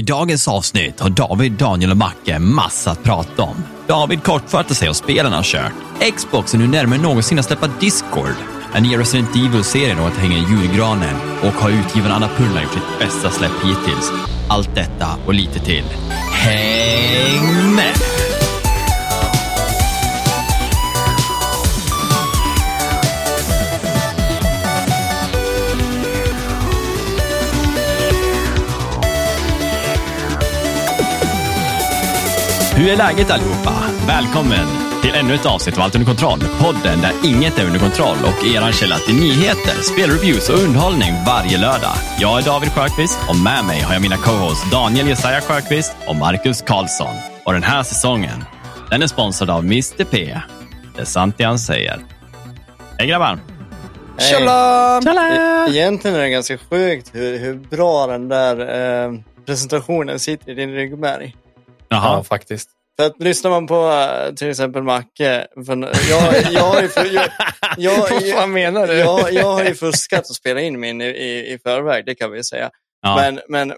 I dagens avsnitt har David, Daniel och Macke massa att prata om. David kortfattar sig och spelen han kört. Xbox är nu närmare än någonsin att släppa Discord. Den nya Resident Evil-serien har att hänga i julgranen och har utgivaren Anna Purna gjort sitt bästa släpp hittills. Allt detta och lite till. Häng med! Hur är läget allihopa? Välkommen till ännu ett avsnitt av Allt under kontroll. Podden där inget är under kontroll och er källa till nyheter, spelreviews och underhållning varje lördag. Jag är David Sjökvist och med mig har jag mina co-hosts Daniel Jesaja Sjökvist och Marcus Karlsson. Och den här säsongen, den är sponsrad av Mr P. Det är sant det han säger. Hej grabbar! Tjala! E- Egentligen är det ganska sjukt hur, hur bra den där eh, presentationen sitter i din ryggmärg. Jaha. Ja, faktiskt. För att lyssnar man på eh, till exempel Macke, för jag, jag, har ju jag, jag, Vad fan menar du? jag, jag har ju fuskat och spelat in min i, i, i förväg, det kan vi säga. Ja. Men, men eh,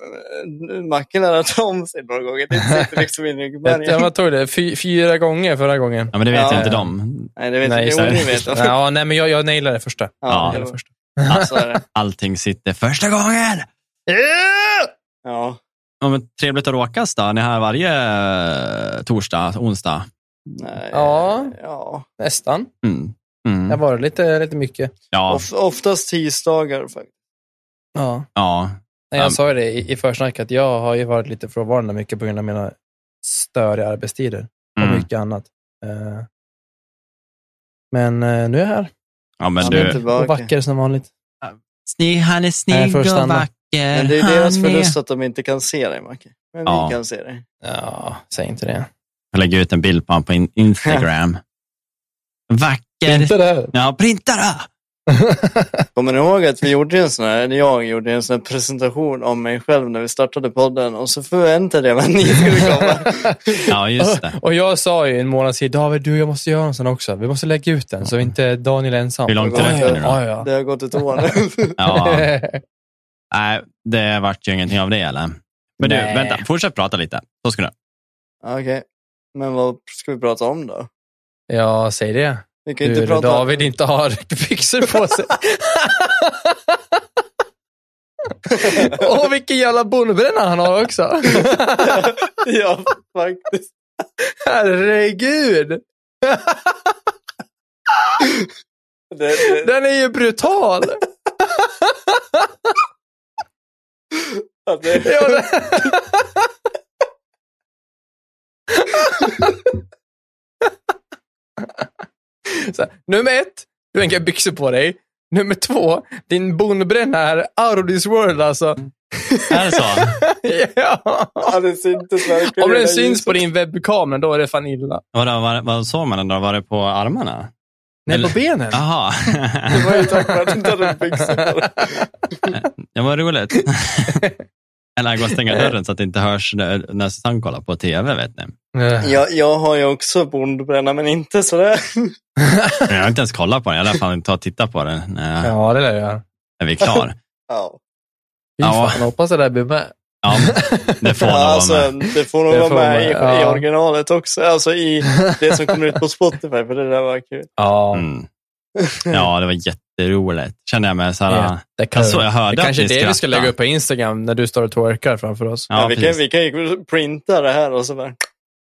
Macke lär ha tagit om sig några gånger, det sitter liksom i ryggmärgen. Jag, tog det? Fy, fyra gånger förra gången. ja, men det vet Ja, inte ja. de. Nej, det vet Nej, inte. ni vet. Ja, Ja, nej, men jag, jag nailade det första. Ja. det första. ja, så är det. Allting sitter första gången. Ja. Ja, men trevligt att råkas då. Ni är här varje eh, torsdag, onsdag. Nej, Ja. ja. Nästan. Mm. Mm. Det var lite, lite mycket. Ja, Of, oftast tisdagar faktiskt. Ja. ja. Nej, Jag Um. sa ju det i, i försnacket. Jag har ju varit lite frånvarande mycket på grund av mina störiga arbetstider och Mm. mycket annat. Eh, Men eh, nu är jag här ja men Han är du. och tillbaka. vacker som vanligt. Snygg, han är Nej, snygg och vacker. Men det är deras förlust att de inte kan se dig, Macke. Men Ja. vi kan se dig. Ja, säg inte det. Jag lägger ut en bild på honom på in- Instagram. Vacker. Inte det. Ja, printa då! Kommer ni ihåg att vi gjorde en sån här, eller jag gjorde en sån här presentation om mig själv när vi startade podden och så förväntade jag mig att ni skulle komma. Ja, just det. Och jag sa ju en månad sedan, David, du, jag måste göra en sån också. Vi måste lägga ut den, så inte Daniel är ensam. Hur långt är det efter nu då? ja, ja. Det har gått ett år nu. Ja. Nej, det vart ju ingenting av det eller? Men du, Nej. vänta. Fortsätt prata lite. Så ska du. Okej, men vad ska vi prata om då? ja, säg det. Vi kan ju inte Hur prata... David inte har byxor på sig. Åh, vilken jävla bonnbränna han har också. ja, faktiskt. Herregud. Det, det, Den är ju brutal. Det, Ja, det... Så, här, nummer ett, du har inga byxor på dig. Nummer två, din bonbränna är out of this world alltså. Är det så? ja. ja, det syntes verkligen. Om den syns på din webbkamera, då är det fan illa. Vad, vad, vad såg man den då? Var det på armarna? Nej, Eller- på benen. Jaha. Det var ju tack vare att du inte hade byxor på dig. Det var roligt. Eller gå och stänga dörren så att det inte hörs när, när Susanne kollar på tv, vet ni. Jag, jag har ju också bondbränna, men inte sådär. Jag har inte ens kollat på den. Jag lär fan ta och titta på den när, Ja, det lär jag när vi är klar. Ja, Fy Ja. fan, hoppas det där blir med. Ja, det får nog ja vara alltså, med. det får nog Det vara får med med, i, i ja. originalet också. Alltså i det som kommer ut på Spotify, för det där var kul. Ja, Mm. Ja, det var jätteroligt. Kände jag mig så här. det kan så, jag hörde det kanske är det vi ska lägga upp på Instagram när du står och twerkar framför oss. Ja, Ja, vi, kan, vi kan ju printa det här och så bara...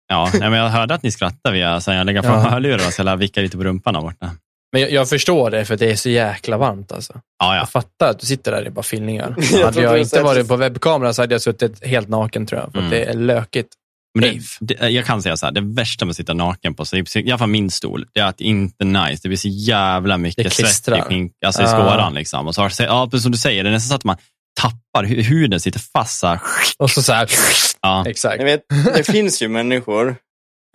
Ja, nej, men jag hörde att ni skrattade via, så jag lägger fram Ja. hörlurar så jag vickar lite på rumpan där borta. Men jag, jag förstår det, för det är så jäkla varmt alltså. Ja, ja. Jag fattar att du sitter där i bara filningar. Jag hade jag inte varit på webbkamera så hade jag suttit helt naken tror jag. För Mm. att det är lökigt. Men det, det, jag kan säga så här, det värsta med att sitta naken på, så i alla fall min stol, det är att det inte är nice. Det blir så jävla mycket svett i, skink, alltså i Ja. skåran. Liksom. Och så ja, precis som du säger, det är nästan så att man tappar, hu- huden sitter fast. Så här. Och så så här, Ja. exakt. Vet, det finns ju människor.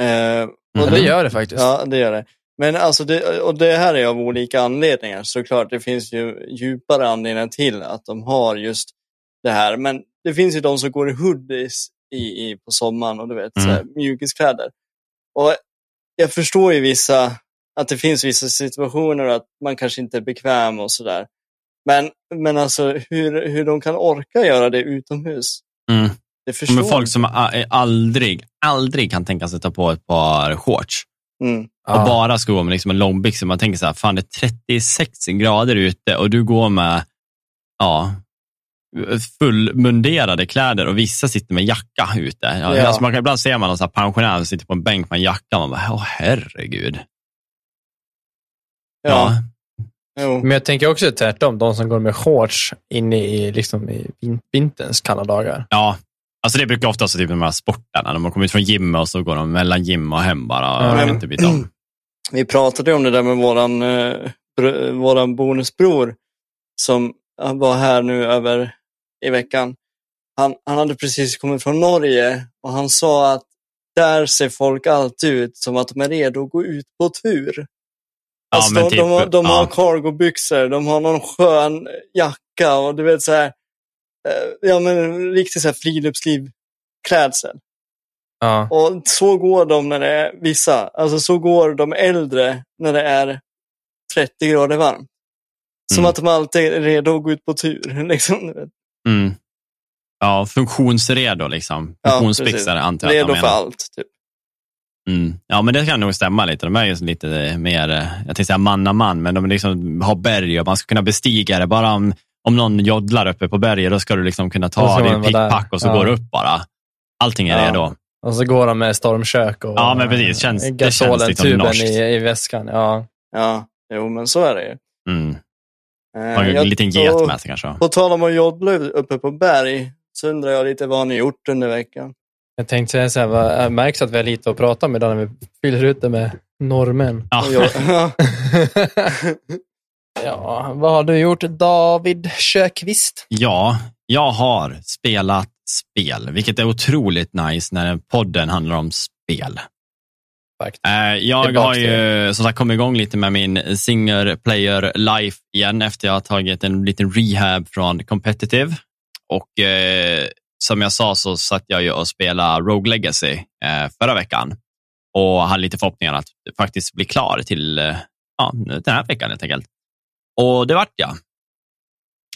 Eh, Ja, Mhm. det gör det faktiskt. ja, det gör det. Men alltså, det, och det här är av olika anledningar såklart. Det finns ju djupare anledningar till att de har just det här. Men det finns ju de som går i hoodies i, i, på sommaren och du vet, Mm. så här, mjukiskläder. Och jag förstår ju vissa, att det finns vissa situationer att man kanske inte är bekväm och sådär. Men, men alltså hur, hur de kan orka göra det utomhus. Mm. Det förstår Men folk som aldrig, aldrig kan tänka sig att ta på ett par shorts Mm. och bara ska gå med liksom en långbyxa. Man tänker så här, fan det är 36 grader ute och du går med ja, fullmunderade kläder och vissa sitter med jacka ute. Ja, Ja. Alltså man kan, ibland ser man någon så här pensionär som sitter på en bänk med en jacka och man bara, åh herregud. Ja. Jo. Men jag tänker också tvärtom, de som går med shorts inne i, liksom, i vin- vinterns kalla dagar. Ja, alltså det brukar ofta vara typ de här sportarna, när man kommer ut från gymmet och så går de mellan gym och hem bara. Ja. och vet inte byta om. Vi pratade om det där med våran, eh, våran bonusbror som var här nu över i veckan. Han, han hade precis kommit från Norge och han sa att där ser folk alltid ut som att de är redo att gå ut på tur. Ja, Alltså, men de, typ, de, har, de har ja. cargobyxor, de har någon skön jacka och du vet så här, eh, ja men riktigt så här friluftslivklädsel. Ja. Och så går de när det är vissa, alltså så går de äldre när det är 30 grader varmt. Som Mm. att de alltid är redo att gå ut på tur. Liksom. Mm. Ja, funktionsredo liksom. Ja, Funktionsbyxor precis. antar jag att Redo för allt. Typ. Mm. Ja, men det kan nog stämma lite. De är ju lite mer, eh, jag tänkte säga manna-man, men de liksom har berg och man ska kunna bestiga det. Bara om, om någon joddlar uppe på berget, då ska du liksom kunna ta din man pickpack och så Ja. går du upp bara. Allting är Ja. redo. Och så går de med stormkök och Ja, men precis. Känns- eh, det känns liksom norskt. i, i väskan. Ja. Ja, jo men så är det ju. Mm. Eh, Och en liten get med sig kanske. På tal om att joddla uppe på berg så undrar jag lite vad har ni gjort under veckan? Jag tänkte säga så här, vad, jag märks att vi har lite att prata om idag när vi fyller ut det med jag- Ja. ja, vad har du gjort David Sjöqvist? Ja, jag har spelat spel, vilket är otroligt nice när podden handlar om spel. Eh, Jag har ju som sagt kommit igång lite med min single player life igen efter jag har tagit en liten rehab från competitive. Och eh, som jag sa så satt jag ju och spelade Rogue Legacy eh, förra veckan och hade lite förhoppningar att faktiskt bli klar till eh, ja, den här veckan helt enkelt. Och det vart jag.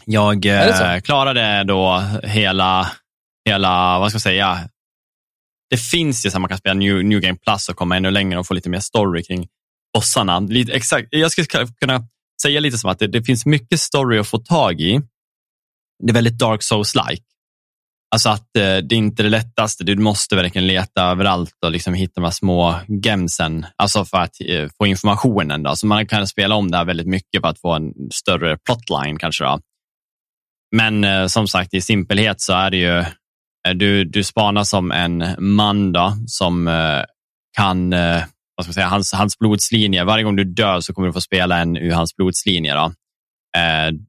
Jag eh, klarade då hela, hela, vad ska jag säga, det finns ju så att man kan spela New, New Game Plus och komma ännu längre och få lite mer story kring bossarna. Lite, exakt, jag skulle kunna säga lite som att det, det finns mycket story att få tag i. Det är väldigt Dark Souls-like. Alltså att eh, det är inte det lättaste. Du måste verkligen leta överallt och liksom hitta de här små gemsen, alltså för att eh, få informationen. Då. Så man kan spela om det här väldigt mycket för att få en större plotline kanske. Då. Men eh, som sagt, i simpelhet så är det ju, Eh, du, du spanar som en man då, som eh, kan, eh, vad ska man säga, hans, hans blodslinje, varje gång du dör så kommer du få spela en ur hans blodslinje då,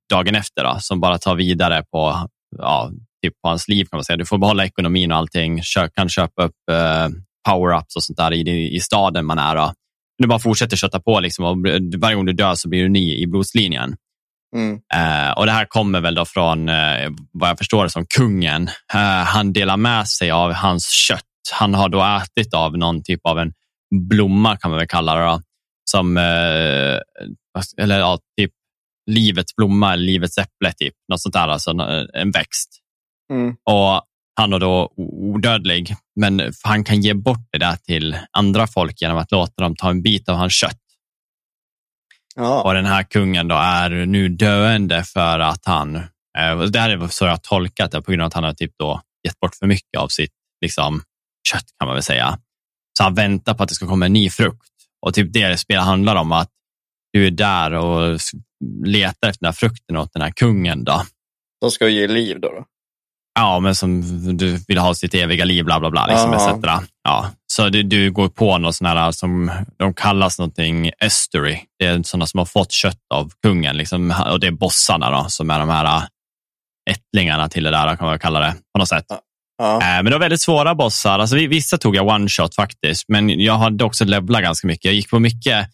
dagen efter, då, som bara tar vidare på, ja, typ på hans liv kan man säga. Du får behålla ekonomin och allting, Kö, kan köpa upp eh, power-ups och sånt där i, i staden man är. Då. Du bara fortsätter kötta på liksom, och varje gång du dör så blir du ny i blodslinjen. Mm. Eh, och Det här kommer väl då från, eh, vad jag förstår det som, kungen. Eh, han delar med sig av hans kött. Han har då ätit av någon typ av en blomma, kan man väl kalla det. Då, som, eller ja, typ livets blomma, livets äpple, typ. något sånt där. Alltså en växt. Mm. Och Han är då odödlig, men han kan ge bort det där till andra folk genom att låta dem ta en bit av hans kött. Ja. Och den här kungen då är nu döende för att han, eh, det här är så jag har tolkat det, på grund av att han har typ då gett bort för mycket av sitt liksom, kött kan man väl säga. Så han väntar på att det ska komma en ny frukt. Och typ det spelet handlar om att du är där och letar efter den här frukten åt den här kungen. Då. De ska ge liv då. då. Ja, men som du vill ha sitt eviga liv, bla bla bla, liksom, etc. Ja, så du, du går på något sånt här som de kallas någonting estuary. Det är sådana som har fått kött av kungen, liksom, och det är bossarna då, som är de här äh, ättlingarna till det där, kan man kalla det, på något sätt. Ja. Eh, Men det var väldigt svåra bossar. Alltså, vi- vissa tog jag one shot faktiskt, men jag hade också levlat ganska mycket. Jag gick på mycket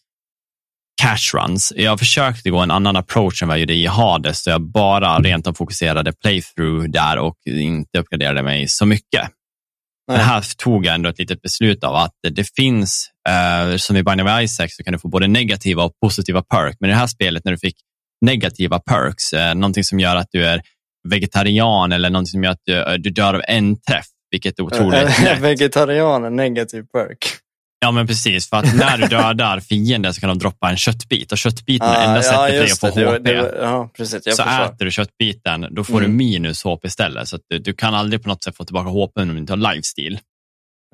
cash runs. Jag försökte gå en annan approach än vad jag gjorde i Hades, så jag bara rent av fokuserade playthrough där och inte uppgraderade mig så mycket. Men här tog jag ändå ett litet beslut av att det finns, eh, som i Binding of Isaac, så kan du få både negativa och positiva perk. Men i det här spelet, när du fick negativa perks, eh, någonting som gör att du är vegetarian eller någonting som gör att du, du dör av en träff, vilket är otroligt lätt. Vegetarian, en negativ perk. Ja, men precis. För att när du dödar fienden så kan de droppa en köttbit och köttbiten är Ah, enda ja, sättet att få det, HP. det Ja, precis. Så förstår. äter du köttbiten, då får Mm. du minus HP istället. Så att du, du kan aldrig på något sätt få tillbaka HP om du inte har lifesteal.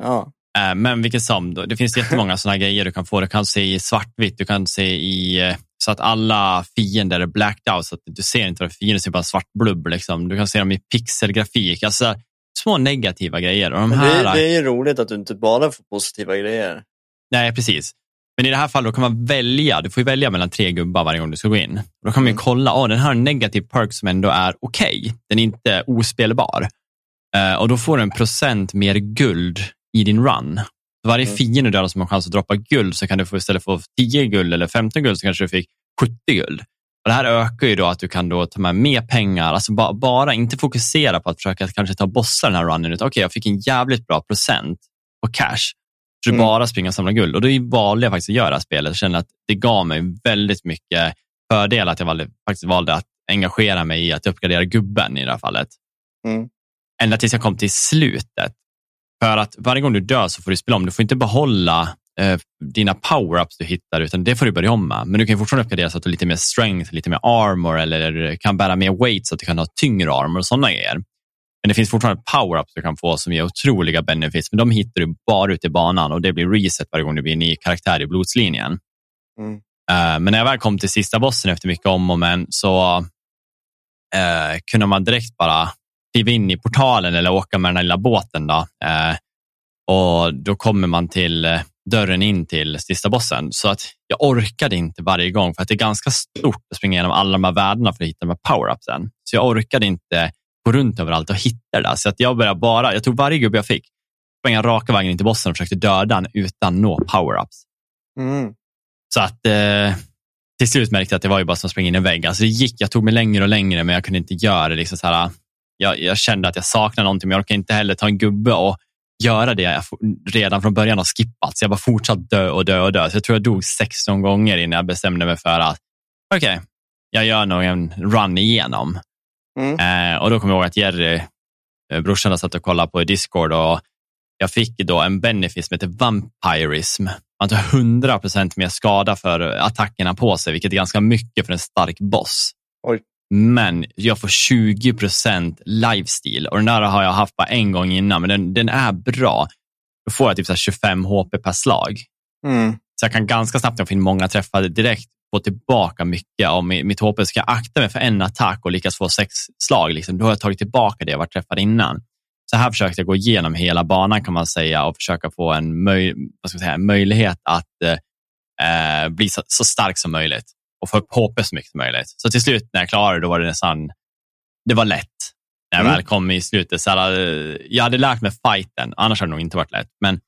Ja. Eh, Men vilket som, då, det finns jättemånga sådana grejer du kan få. Du kan se i svartvitt, du kan se i eh, så att alla fiender är blacked out så att du ser inte vad fienden ser bara svart blubb. Liksom. Du kan se dem i pixelgrafik. Alltså, små negativa grejer. Och de Men här, det, det är ju roligt att du inte bara får positiva grejer. Nej, precis. Men i det här fallet kan man välja. Du får välja mellan tre gubbar varje gång du ska gå in. Då kan man ju Mm. kolla, oh, den här har en negativ perk som ändå är okej. Den är inte ospelbar. Eh, och då får du en procent mer guld i din run. Varje Mm. fiende du dödar som har chans att droppa guld så kan du få istället för 10 guld eller 15 guld så kanske du fick 70 guld. Och det här ökar ju då att du kan då ta med mer pengar, alltså ba bara inte fokusera på att försöka kanske ta bossar den här runnen, utan okej, jag fick en jävligt bra procent på cash. Så du Mm. bara springer och samlar guld. Och då valde jag faktiskt att göra det spelet. Jag kände att det gav mig väldigt mycket fördel att jag valde, faktiskt valde att engagera mig i att uppgradera gubben i det här fallet. Mm. Ända tills jag kom till slutet. För att varje gång du dör så får du spela om. Du får inte behålla eh, dina power-ups du hittar, utan det får du börja om med. Men du kan fortfarande uppgradera så att du har lite mer strength, lite mer armor eller kan bära mer weight så att du kan ha tyngre armor och sådana grejer. Men det finns fortfarande power-ups du kan få som ger otroliga benefits, men de hittar du bara ute i banan och det blir reset varje gång det blir en ny karaktär i blodslinjen. Mm. Eh, men när jag väl kom till sista bossen efter mycket om och men så eh, kunde man direkt bara kliva in i portalen eller åka med den här lilla båten. Då. Eh, och då kommer man till eh, dörren in till sista bossen. Så att jag orkade inte varje gång för att det är ganska stort att springa igenom alla de här världarna för att hitta de här power-upsen. Så jag orkade inte gå runt överallt och hitta det där. Så att jag började bara, jag tog varje gubbe jag fick, sprang raka vägen in till bossen och försökte döda den utan nå power-ups. Mm. Så att eh, till slut märkte jag att det var ju bara som att springa in i en vägg. Alltså det gick, jag tog mig längre och längre, men jag kunde inte göra det. Liksom så här, jag, jag kände att jag saknade någonting, men jag orkade inte heller ta en gubbe och göra det jag redan från början har skippat. Så jag bara fortsatt dö och dö och dö. Så jag tror jag dog 16 gånger innan jag bestämde mig för att okej, okay, jag gör nog en run igenom. Mm. Eh, och då kommer jag ihåg att Jerry, eh, brorsan, satt och kollade på Discord och jag fick då en benefit som heter vampirism. Man tar 100% mer skada för attackerna på sig, vilket är ganska mycket för en stark boss. Oj. Men jag får 20% lifesteal och den där har jag haft bara en gång innan, men den, den är bra. Då får jag typ så här 25 HP per slag. Mm. Så jag kan ganska snabbt, när jag in många träffar direkt, få tillbaka mycket av mi- mitt HP. Ska jag akta mig för en attack och lyckas få sex slag, liksom, då har jag tagit tillbaka det jag varit träffad innan. Så här försökte jag gå igenom hela banan kan man säga och försöka få en, möj säga, en möjlighet att eh, bli så, så stark som möjligt och få upp HP så mycket som möjligt. Så till slut när jag klarade då var det nästan, det var lätt. När jag Mm. väl kom i slutet, så eh, jag hade lärt mig fighten, annars hade det nog inte varit lätt. Men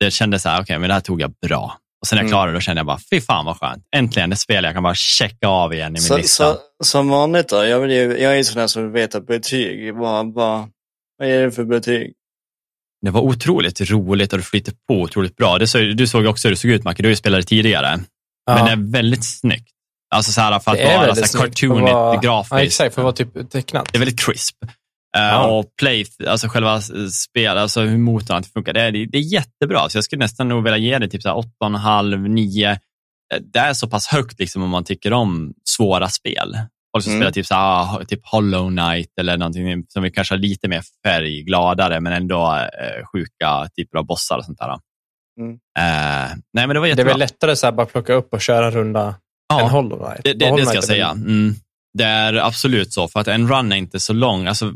det kändes så här, okej, okay, men det här tog jag bra. Och sen när jag Mm. klarade det, då kände jag bara, fy fan vad skönt. Äntligen ett spel jag kan bara checka av igen i min Så, lista. så, som vanligt då, jag, vill ju, jag är ju sån här som vet att betyg, vad, vad, vad är det för betyg? Det var otroligt roligt och det flyter på otroligt bra. Det så, du såg också hur det såg ut, Macke. Du har ju spelat tidigare. Ja. Men det är väldigt snyggt. Alltså så här, för att vara så här att cartoonigt vara- grafiskt. Ja, exakt, för att vara typ tecknat. Det är väldigt crisp. Eh, Ja. Och play, alltså själva spel, alltså hur motorn funkar, det är, det är jättebra. Så jag skulle nästan nog vilja ge det typ så här 8,5, 9. Eh, Det är så pass högt liksom om man tycker om svåra spel. Folk som Mm. spelar typ, så här, typ Hollow Knight eller någonting som är kanske lite mer färggladare men ändå eh, sjuka typer av bossar och sånt där. Mm. Eh, nej men det var Det är väl lättare här, bara plocka upp och köra runda Ja. än Hollow Knight. Det, det, Hollow det ska jag säga. Mm. Det är absolut så, för att en run är inte så lång. Alltså,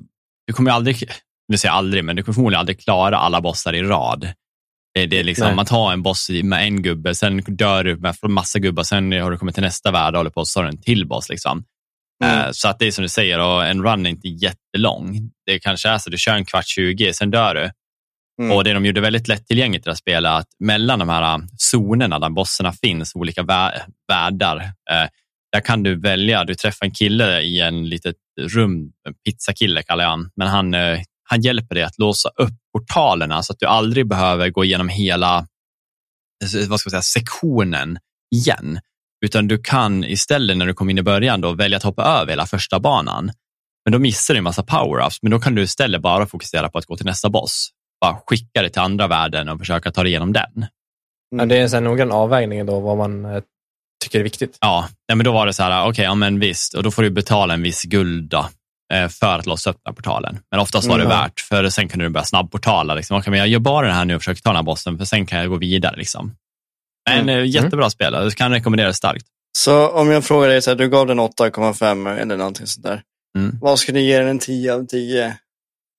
du kommer aldrig, nu säger jag aldrig, men du kommer förmodligen aldrig klara alla bossar i rad. Det, är liksom, Nej. man tar en boss med en gubbe, sen dör du med massa gubbar, sen har du kommit till nästa värld och håller på och så har du en till boss. Liksom. Mm. Eh, Så att det är som du säger, och en run är inte jättelång. Det kanske är så, du kör en kvart 20, sen dör du. Mm. Och det de gjorde väldigt lättillgängligt i det här spelet, att mellan de här äh, zonerna där bossarna finns, olika vä- världar, eh, där kan du välja, du träffar en kille i en litet rum, en pizzakille kallar jag han, men han, eh, han hjälper dig att låsa upp portalerna så att du aldrig behöver gå igenom hela vad ska jag säga, sektionen igen. Utan du kan istället när du kommer in i början då välja att hoppa över hela första banan. Men då missar du en massa power-ups, men då kan du istället bara fokusera på att gå till nästa boss. Bara skicka det till andra världen och försöka ta dig igenom den. Ja, det är en sån noggrann avvägning då, vad man eh, tycker är viktigt. Ja, nej, men då var det så här, okej, okay, ja men visst, och då får du betala en viss guld då, eh, för att låsa upp den här portalen. Men oftast var det Mm. värt, för sen kunde du börja snabbportala. Liksom. Okay, men jag gör bara det här nu och försöker ta den här bossen, för sen kan jag gå vidare. Liksom. Men Mm. eh, jättebra spel, jag kan rekommendera det starkt. Så om jag frågar dig, så här, du gav den 8,5 eller någonting sånt där. Mm. Vad skulle du ge den en 10 av 10?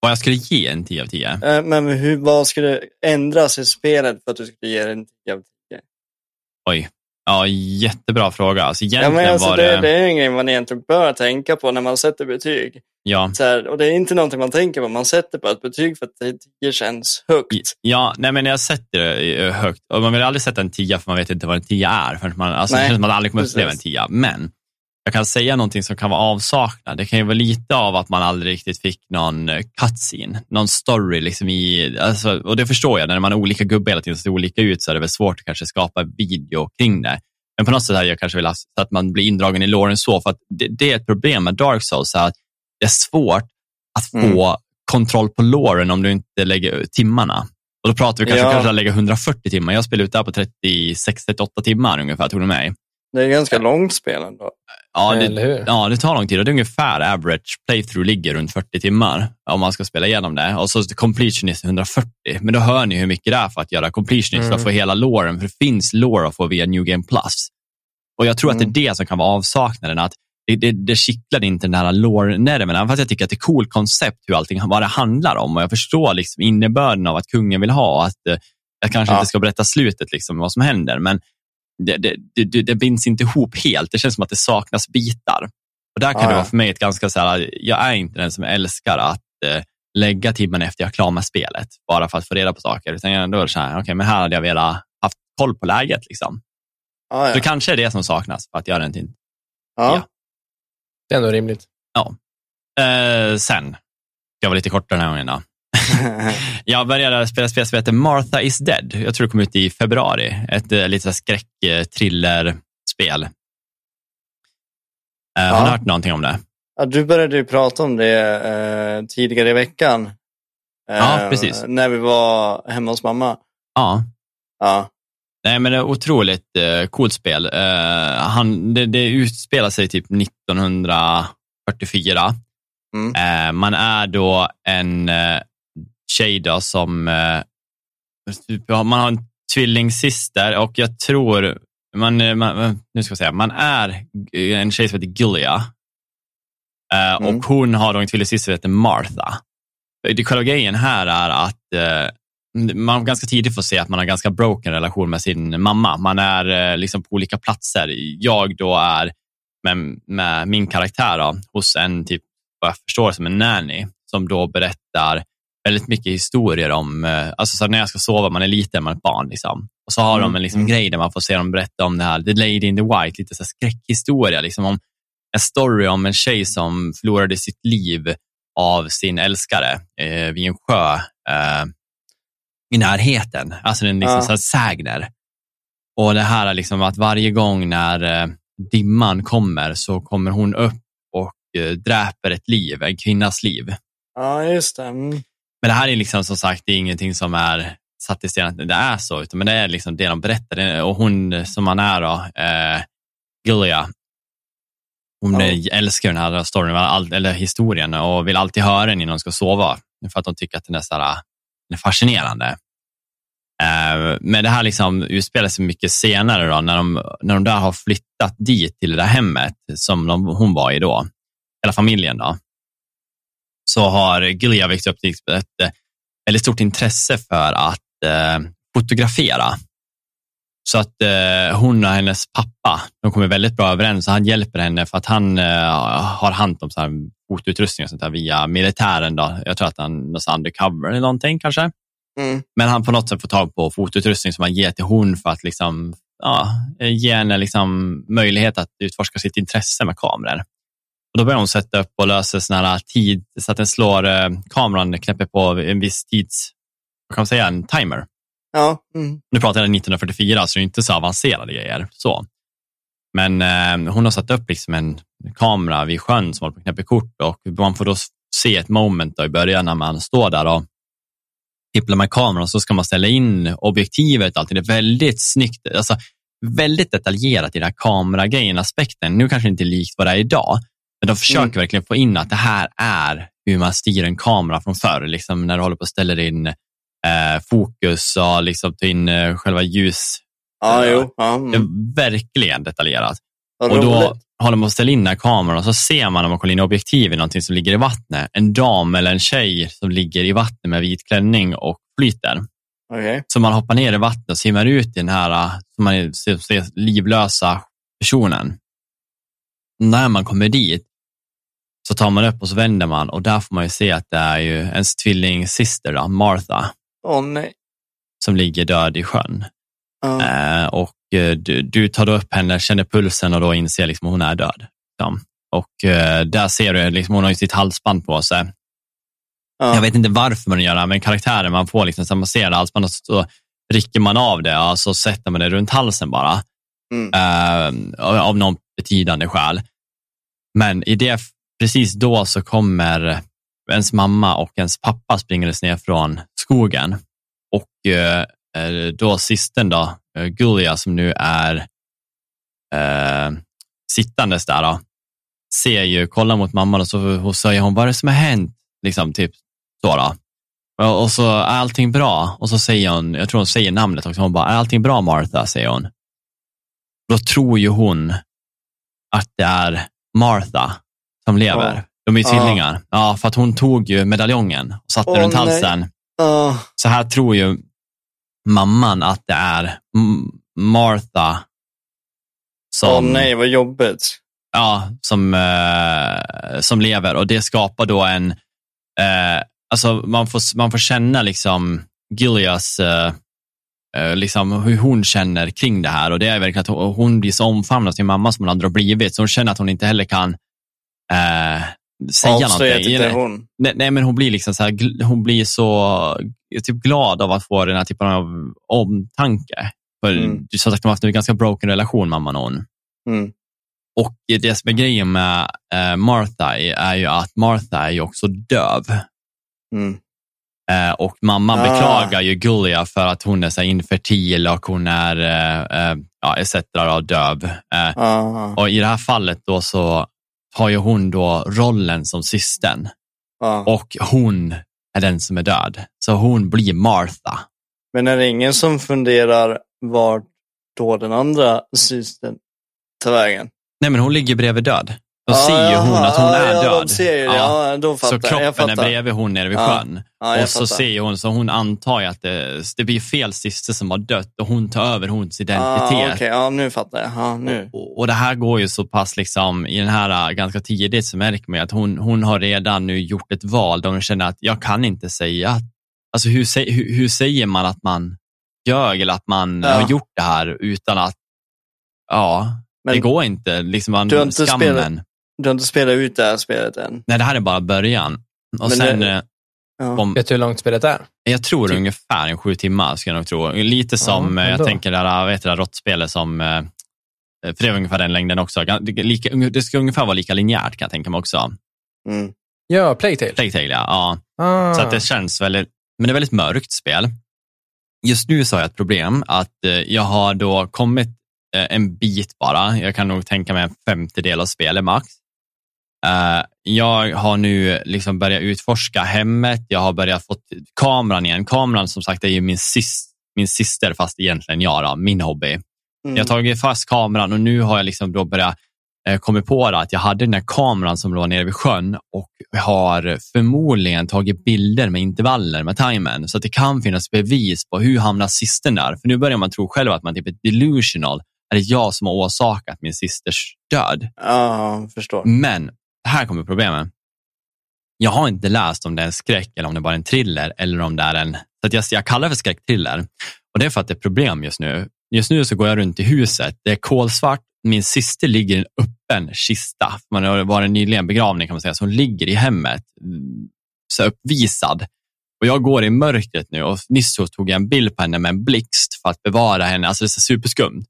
Vad jag skulle ge en 10 av 10? Eh, Men hur, vad skulle ändras i spelet för att du skulle ge den en 10 av 10? Oj. Ja, jättebra fråga. Alltså, Ja, egentligen men alltså, var det, det... det är en grej man egentligen bör tänka på när man sätter betyg. Ja, Så här, och det är inte någonting man tänker på. Man sätter på ett betyg för att 10 känns högt. ja nej, men jag sätter det eh, högt. Och man vill aldrig sätta en 10 för man vet inte vad en 10 är. För man, alltså, det Nej, känns som att man aldrig kommer uppleva en 10. Men jag kan säga någonting som kan vara avsaknad. Det kan ju vara lite av att man aldrig riktigt fick någon eh, cutscene, någon story. Liksom i, alltså, och det förstår jag, när man har olika gubbar hela tiden så ser olika ut så är det väl svårt att kanske skapa video kring det. Men på något sätt hade jag kanske velat så att man blir indragen i låren så, för att det, det är ett problem med Dark Souls, att det är svårt att få Mm. kontroll på låren om du inte lägger timmarna. Och då pratar vi kanske, Ja. kanske att lägga 140 timmar. Jag spelade ut där på 36-38 timmar ungefär, tog det mig. Det är ganska långt spel ändå. Ja, det? Ja, det tar lång tid och det är ungefär average playthrough ligger runt 40 timmar om man ska spela igenom det. Och så completionist 140. Men då hör ni hur mycket det är för att göra completionist Mm. och få hela låren. För det finns lore att få via New Game Plus. Och jag tror Mm. att det är det som kan vara avsaknaden. Att det, det, det kittlar inte den här lore-nerven. Även fast jag tycker att det är ett coolt koncept hur allting, vad det handlar om. Och jag förstår liksom innebörden av att kungen vill ha. Att eh, jag kanske Ja. inte ska berätta slutet, liksom, vad som händer. Men det, det, det, det, binds inte ihop helt. Det känns som att det saknas bitar. Och där kan Ja, det ja. vara för mig ett ganska så här, jag är inte den som älskar att eh, lägga timmen efter jag är klar med spelet, bara för att få reda på saker. Utan jag- då är det så här, okej, men här hade jag velat haft koll på läget. Liksom. Ja, Så ja. det kanske är det som saknas för att göra en till. ja. Det är ändå rimligt. Eh, sen, ska jag vara lite kortare den här gången då. Jag började spela spel som heter Martha is dead. Jag tror det kom ut i februari. Ett eh, lite skräck-thriller-spel. Eh, Har Ja. ni hört någonting om det? Ja, du började ju prata om det eh, tidigare i veckan. Eh, Ja, precis. När vi var hemma hos mamma. Ja. Ja, Nej, men det är otroligt eh, coolt spel. Eh, han, det, det utspelar sig typ 1944. Mm. Eh, man är då en tjej då som... Eh, typ, man har en tvillingsyster och jag tror... Man, eh, man, nu ska jag säga, man är en tjej som heter Gilia. Eh, Mm. Och hon har då en tvillingsyster som heter Martha. Det själva grejen här är att eh, man ganska tidigt får se att man har ganska broken relation med sin mamma. Man är eh, liksom på olika platser. Jag då är med, med min karaktär då, hos en, typ, vad jag förstår som en nanny, som då berättar väldigt mycket historier om, eh, alltså så när jag ska sova, man är liten, man är ett barn. Liksom. Och så har de Mm, en liksom, mm. grej där man får se dem berätta om det här, The Lady in the White, lite så skräckhistoria. Liksom, om en story om en tjej som förlorade sitt liv av sin älskare eh, vid en sjö eh, i närheten. Alltså en liksom Ja. så här sägner. Och det här är liksom att varje gång när eh, dimman kommer så kommer hon upp och eh, dräper ett liv, en kvinnas liv. ja just det. Mm. Men det här är liksom som sagt det är ingenting som är satt i sten att det är så, utan men det är liksom det de berättar. Och hon som man är då, eh, Gilia, hon Ja. älskar den här storyn, eller historien och vill alltid höra den innan de ska sova. För att de tycker att den är, så här, den är fascinerande. Eh, Men det här liksom utspelar sig mycket senare då, när de, när de där har flyttat dit till det där hemmet som de, hon var i då, hela familjen. då så har Gilia växt upp till ett eh, väldigt stort intresse för att eh, fotografera. Så att eh, hon och hennes pappa, de kommer väldigt bra överens och han hjälper henne för att han eh, har hand om så här fotoutrustning och sånt där via militären. Då. Jag tror att han är undercover eller någonting kanske. Mm. Men han på något sätt får tag på fotoutrustning som han ger till hon för att liksom, ja, ge henne liksom möjlighet att utforska sitt intresse med kameror. Och då börjar hon sätta upp och lösa såna här tid så att den slår, eh, kameran knäpper på en viss tids, vad kan man säga, en timer. Ja. Mm. Nu pratar jag 1944, så det är inte så avancerade grejer. Så. Men eh, hon har satt upp liksom en kamera vid sjön som håller på att knäppa kort och man får då se ett moment då i början när man står där och tipplar med kameran så ska man ställa in objektivet. Alltid. Det är väldigt snyggt, alltså, väldigt detaljerat i den här kameragrejen, aspekten. Nu kanske det inte är likt vad det är idag, men de försöker mm. verkligen få in att det här är hur man styr en kamera från förr, liksom när du håller på att ställa in eh, fokus och liksom ta in eh, själva ljus. Ja, jo. Ja, mm. Det är verkligen detaljerat. och då håller man på att ställa in den här kameran och så ser man om man kollar in objektiv i någonting som ligger i vattnet. En dam eller en tjej som ligger i vattnet med vit klänning och flyter. Okay. Så man hoppar ner i vattnet och simmar ut i den här som man ser, ser livlösa personen. När man kommer dit så tar man upp och så vänder man och där får man ju se att det är ju ens tvillingsyster, då, Martha. Nej. Som ligger död i sjön. Uh. Eh, och eh, du, du, tar då upp henne, känner pulsen och då inser liksom att hon är död. Ja. Och eh, där ser du, liksom, hon har ju sitt halsband på sig. Uh. Jag vet inte varför man gör det, men karaktären man får, liksom, så man ser halsbandet så rycker man av det och så sätter man det runt halsen bara. Mm. Uh, av någon betydande skäl. Men i det precis då så kommer ens mamma och ens pappa springandes ner från skogen. Och eh, eh, då systern då, eh, Gulia som nu är eh, sittandes där, då, ser ju, kollar mot mamman och så och säger hon, vad är det som har hänt? Liksom, typ så då. Och så, är allting bra? Och så säger hon, jag tror hon säger namnet också, hon bara, är allting bra Martha? säger hon. Då tror ju hon att det är Martha som lever. Oh. De är ju tvillingar. Oh. Ja, för att hon tog ju medaljongen och satte oh, runt halsen. Oh. Så här tror ju mamman att det är Martha som... Åh nej, vad jobbigt. Ja, som, eh, som lever och det skapar då en... Eh, alltså man får, man får känna liksom Gillias eh, eh, liksom hur hon känner kring det här och det är verkligen att hon blir så omfamnad av sin mamma som hon aldrig har blivit, så hon känner att hon inte heller kan eh, säga någonting. Inte hon. Nej, nej, men hon blir liksom så här, hon blir så typ glad av att få den här typen av omtanke. För mm. som sagt, de har haft en ganska broken relation, mamman och hon. Mm. Och det som är grejen med eh, Martha är ju att Martha är ju också döv. Mm. Eh, och mamman ah. beklagar ju Gullia för att hon är så infertil och hon är eh, ja, etc. döv. Ah. Och i det här fallet då så har ju hon då rollen som systern. Ja. Och hon är den som är död. Så hon blir Martha. Men är det ingen som funderar vart då den andra systern tar vägen? Nej, men hon ligger bredvid död. Då ah, ser ju hon att hon är ja, död. Ju, ja. ja. då så kroppen är bredvid hon nere vid sjön. och så fattar. ser hon, så hon antar ju att det, det blir fel syster som har dött och hon tar över hons identitet. Ah, okay. Ja, nu fattar jag. Ja, nu. Och, och, det här går ju så pass liksom, i den här äh, ganska tidigt så märker man att hon, hon har redan nu gjort ett val där hon känner att jag kan inte säga, alltså hur, hur, hur säger man att man ljög eller att man ja. har gjort det här utan att, ja, Men det går inte. Liksom, du har inte skammen. Spelat du har inte spelat ut det här spelet än? Nej, det här är bara början. Och Men sen, det, ja. om, Vet du hur långt spelet är? Jag tror typ. ungefär en sju timmar, ska jag nog tro. Lite som, ja, jag tänker, det här, vet det där råttspelet som, eh, för det är ungefär den längden också. Det ska ungefär vara lika linjärt kan jag tänka mig också. Mm. Ja, Playtale. Playtale, ja. ja. Ah. Så att det känns väldigt, men det är väldigt mörkt spel. Just nu så har jag ett problem att eh, jag har då kommit eh, en bit bara. Jag kan nog tänka mig en femtedel av spelet max. Uh, jag har nu liksom börjat utforska hemmet. Jag har börjat få kameran igen. Kameran som sagt är ju min, sis, min syster, fast egentligen jag, då, min hobby. Mm. Jag har tagit fast kameran och nu har jag liksom då börjat eh, kommit på det, att jag hade den här kameran som låg nere vid sjön och har förmodligen tagit bilder med intervaller med timern. Så att det kan finnas bevis på hur hamnar systern där? För nu börjar man tro själv att man typ är delusional. Är det jag som har orsakat min systers död? Ja, förstår. Men här kommer problemen. Jag har inte läst om det är en skräck eller om det bara är en thriller eller om det är en, så att jag, jag kallar det för skräckthriller. Och det är för att det är problem just nu. Just nu så går jag runt i huset, det är kolsvart, min syster ligger i en öppen kista. Man har varit nyligen begravning kan man säga, så hon ligger i hemmet, mm, så uppvisad. Och jag går i mörkret nu och nyss så tog jag en bild på henne med en blixt för att bevara henne. Alltså det är superskumt.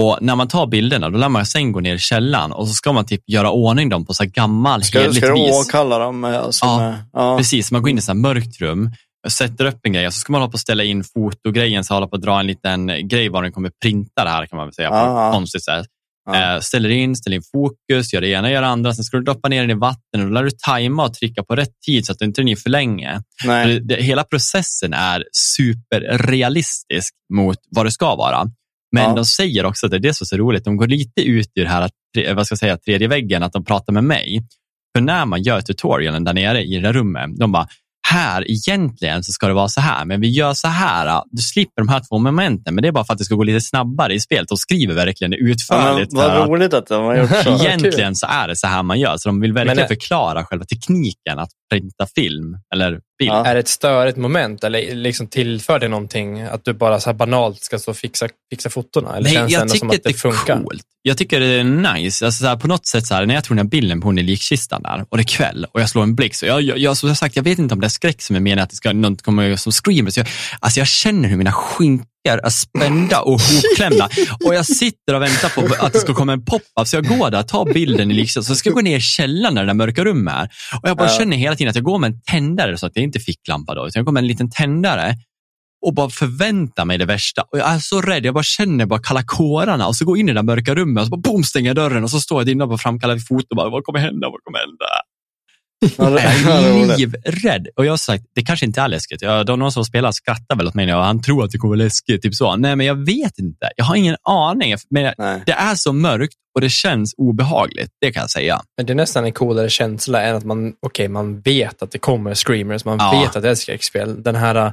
Och när man tar bilderna, då lär man sen gå ner i källaren och så ska man typ göra ordning dem på så här gammal, Ska, hederligt ska du vis. åkalla dem? med- Alltså, Ja, med, ja. Precis, man går in i sånt här mörkt rum, sätter upp en grej och så ska man hålla på att ställa in fotogrejen, så hålla på att dra en liten grej var den kommer printa det här kan man väl säga på ett konstigt sätt. Ja. Eh, ställer in, ställer in fokus, gör det ena, gör det andra, sen ska du droppa ner den i vatten och då lär du tajma och trycka på rätt tid så att du inte är för länge. Nej. För Det, hela processen är superrealistisk mot vad det ska vara. Men Ja. de säger också att det är det som är så roligt. De går lite ut ur det här vad ska jag säga, tredje väggen, att de pratar med mig. För när man gör tutorialen där nere i det där rummet, de bara, här egentligen så ska det vara så här, men vi gör så här. Du slipper de här två momenten, men det är bara för att det ska gå lite snabbare i spelet. De skriver verkligen det Ja, utförligt. för vad att- roligt att de har gjort så. Ja, Egentligen så är det så här man gör, så de vill verkligen Men förklara själva tekniken att printa film eller bild. Ja. Är det ett störigt moment eller liksom tillför det någonting? Att du bara så här banalt ska stå och fixa, fixa fotona? Eller Nej, känns det jag ändå tycker som att det, är funkar? coolt. Jag tycker det är nice. Alltså så här, på något sätt, så här, när jag tog den här bilden på hon i likkistan där och det är kväll och jag slår en blick. Så jag, jag, jag, som jag sagt, jag vet inte om det är skräck som är meningen att det ska något komma som screamer. Så jag, alltså jag känner hur mina skinkor är spända och hopklämda och jag sitter och väntar på att det ska komma en pop-up. Så jag går där, tar bilden i likkistan, så ska jag gå ner i källaren där det där mörka rummet är. Och jag bara Ja. känner hela tiden att jag går med en tändare, så att det är inte ficklampa då, utan jag går med en liten tändare och bara förväntar mig det värsta. Och jag är så rädd, jag bara känner bara kalla kårarna och så går jag in i det där mörka rummet och så bara boom, stänger jag dörren och så står jag inne på framkallade foto och bara, vad kommer hända, vad kommer hända? Jag är livrädd. Och jag har sagt, det kanske inte är läskigt. Jag, de någon som spelar skrattar väl åt mig och han tror att det kommer vara läskigt. Typ så. Nej, men jag vet inte. Jag har ingen aning. Men Nej. det är så mörkt och det känns obehagligt. Det kan jag säga. Men det är nästan en coolare känsla än att man, okej, man vet att det kommer screamers, man Ja. vet att det är skräckspel. Den här,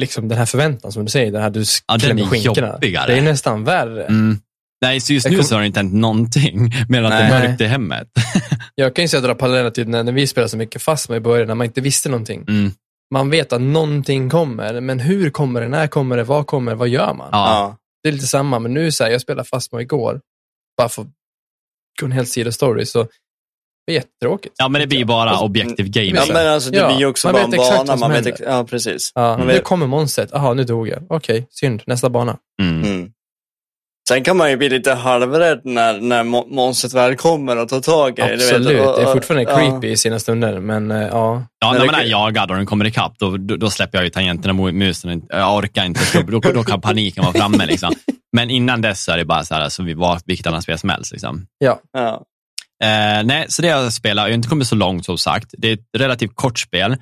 liksom, den här förväntan som du säger, den här du Ja, den klämmer är skinkorna. jobbigare. Det är nästan värre. Mm. Nej, så just nu kom- så har det inte hänt någonting att det är mörkt i hemmet. Jag kan ju säga dra paralleller till när, när vi spelade så mycket fast med i början, när man inte visste någonting. Mm. Man vet att någonting kommer, men hur kommer det, när kommer det, vad kommer det, vad gör man? Ja. Ja. Det är lite samma, men nu så här, jag spelade fast med igår, bara för att gå en hel sida story, så det var jättetråkigt. ja, men det blir bara objektiv Ja, gaming. men alltså, det Ja, blir ju också man bara vet en exakt bana. vad som Man vet, ex- ja, precis. Ja, nu vet- kommer monstret, jaha, nu dog jag. Okej, synd, nästa bana. Mm. Mm. Sen kan man ju bli lite halvrädd när, när mo- monstret väl kommer och tar tag i dig, du vet. Absolut, Och- det är och- fortfarande ja. creepy i sina stunder, men eh, ja. Ja, Men när det- man är jagad och den kommer ikapp, då, då, då släpper jag ju tangenterna mot musen. Jag orkar inte, så då, då kan paniken vara framme. Liksom. Men innan dess så är det bara så här, alltså, vi var vilket annat spel som helst. Liksom. ja. Ja. Eh, nej, så det jag spelat. Jag har inte kommit så långt som sagt. Det är ett relativt kort spel.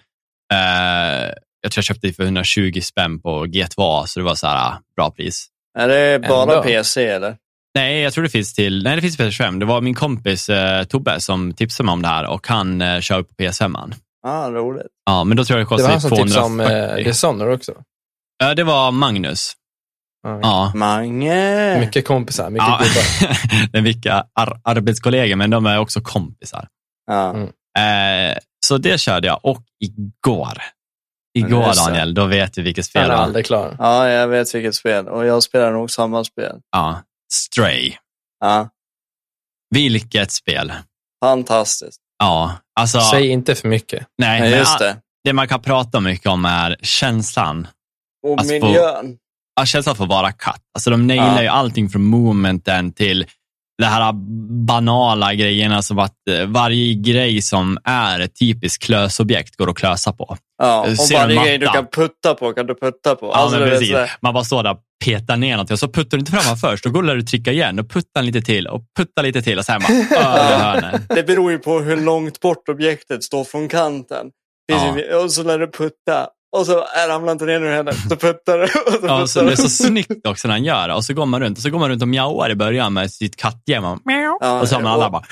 Eh, jag tror jag köpte det för 120 spänn på G2A, så det var så här, bra pris. Är det bara Ändå. PC eller? Nej, jag tror det finns till, nej det finns till PS5. Det var min kompis eh, Tobbe som tipsade mig om det här och han eh, kör på PS5. Ja, roligt. Ja, men då tror jag det Det var kostar han som tipsade om 240. eh, Dishonored också. Ja, det var Magnus. Ja. Ja. Mange. Mycket kompisar, mycket ja. gubbar. det är vilka ar- arbetskollegor, men de är också kompisar. Ja. Mm. Eh, så det körde jag och igår. Igår. Daniel, då vet du vilket spel Han är klar. ja, jag vet vilket spel. Och jag spelar nog samma spel. Ja, Stray. Ja, Vilket spel. fantastiskt. Ja, alltså. Säg inte för mycket. nej, men just det. det man kan prata mycket om är känslan. Och Alltså, på- miljön. Ja, känslan för att vara katt. Alltså de nailar Ja. ju allting från momenten till det här banala grejerna som att eh, varje grej som är ett typiskt klösobjekt går att klösa på. Ja, och ser en varje grej du kan putta på kan du putta på. Ja, Alltså, precis. Man bara står där och petar ner någonting och så puttar du inte fram först. Då går du och trycka igen och puttar lite till och puttar lite till och sen bara hörnet. Det beror ju på hur långt bort objektet står från kanten. Ja. Och så lär du putta. Och så är ramlar inte ner ur händerna. Så puttar. Och så Ja, så det är så snyggt också när han gör det. Och så går man runt och så går man runt och mjauar i början med sitt kattgäng. Ja, Och så har man alla och- bara... Så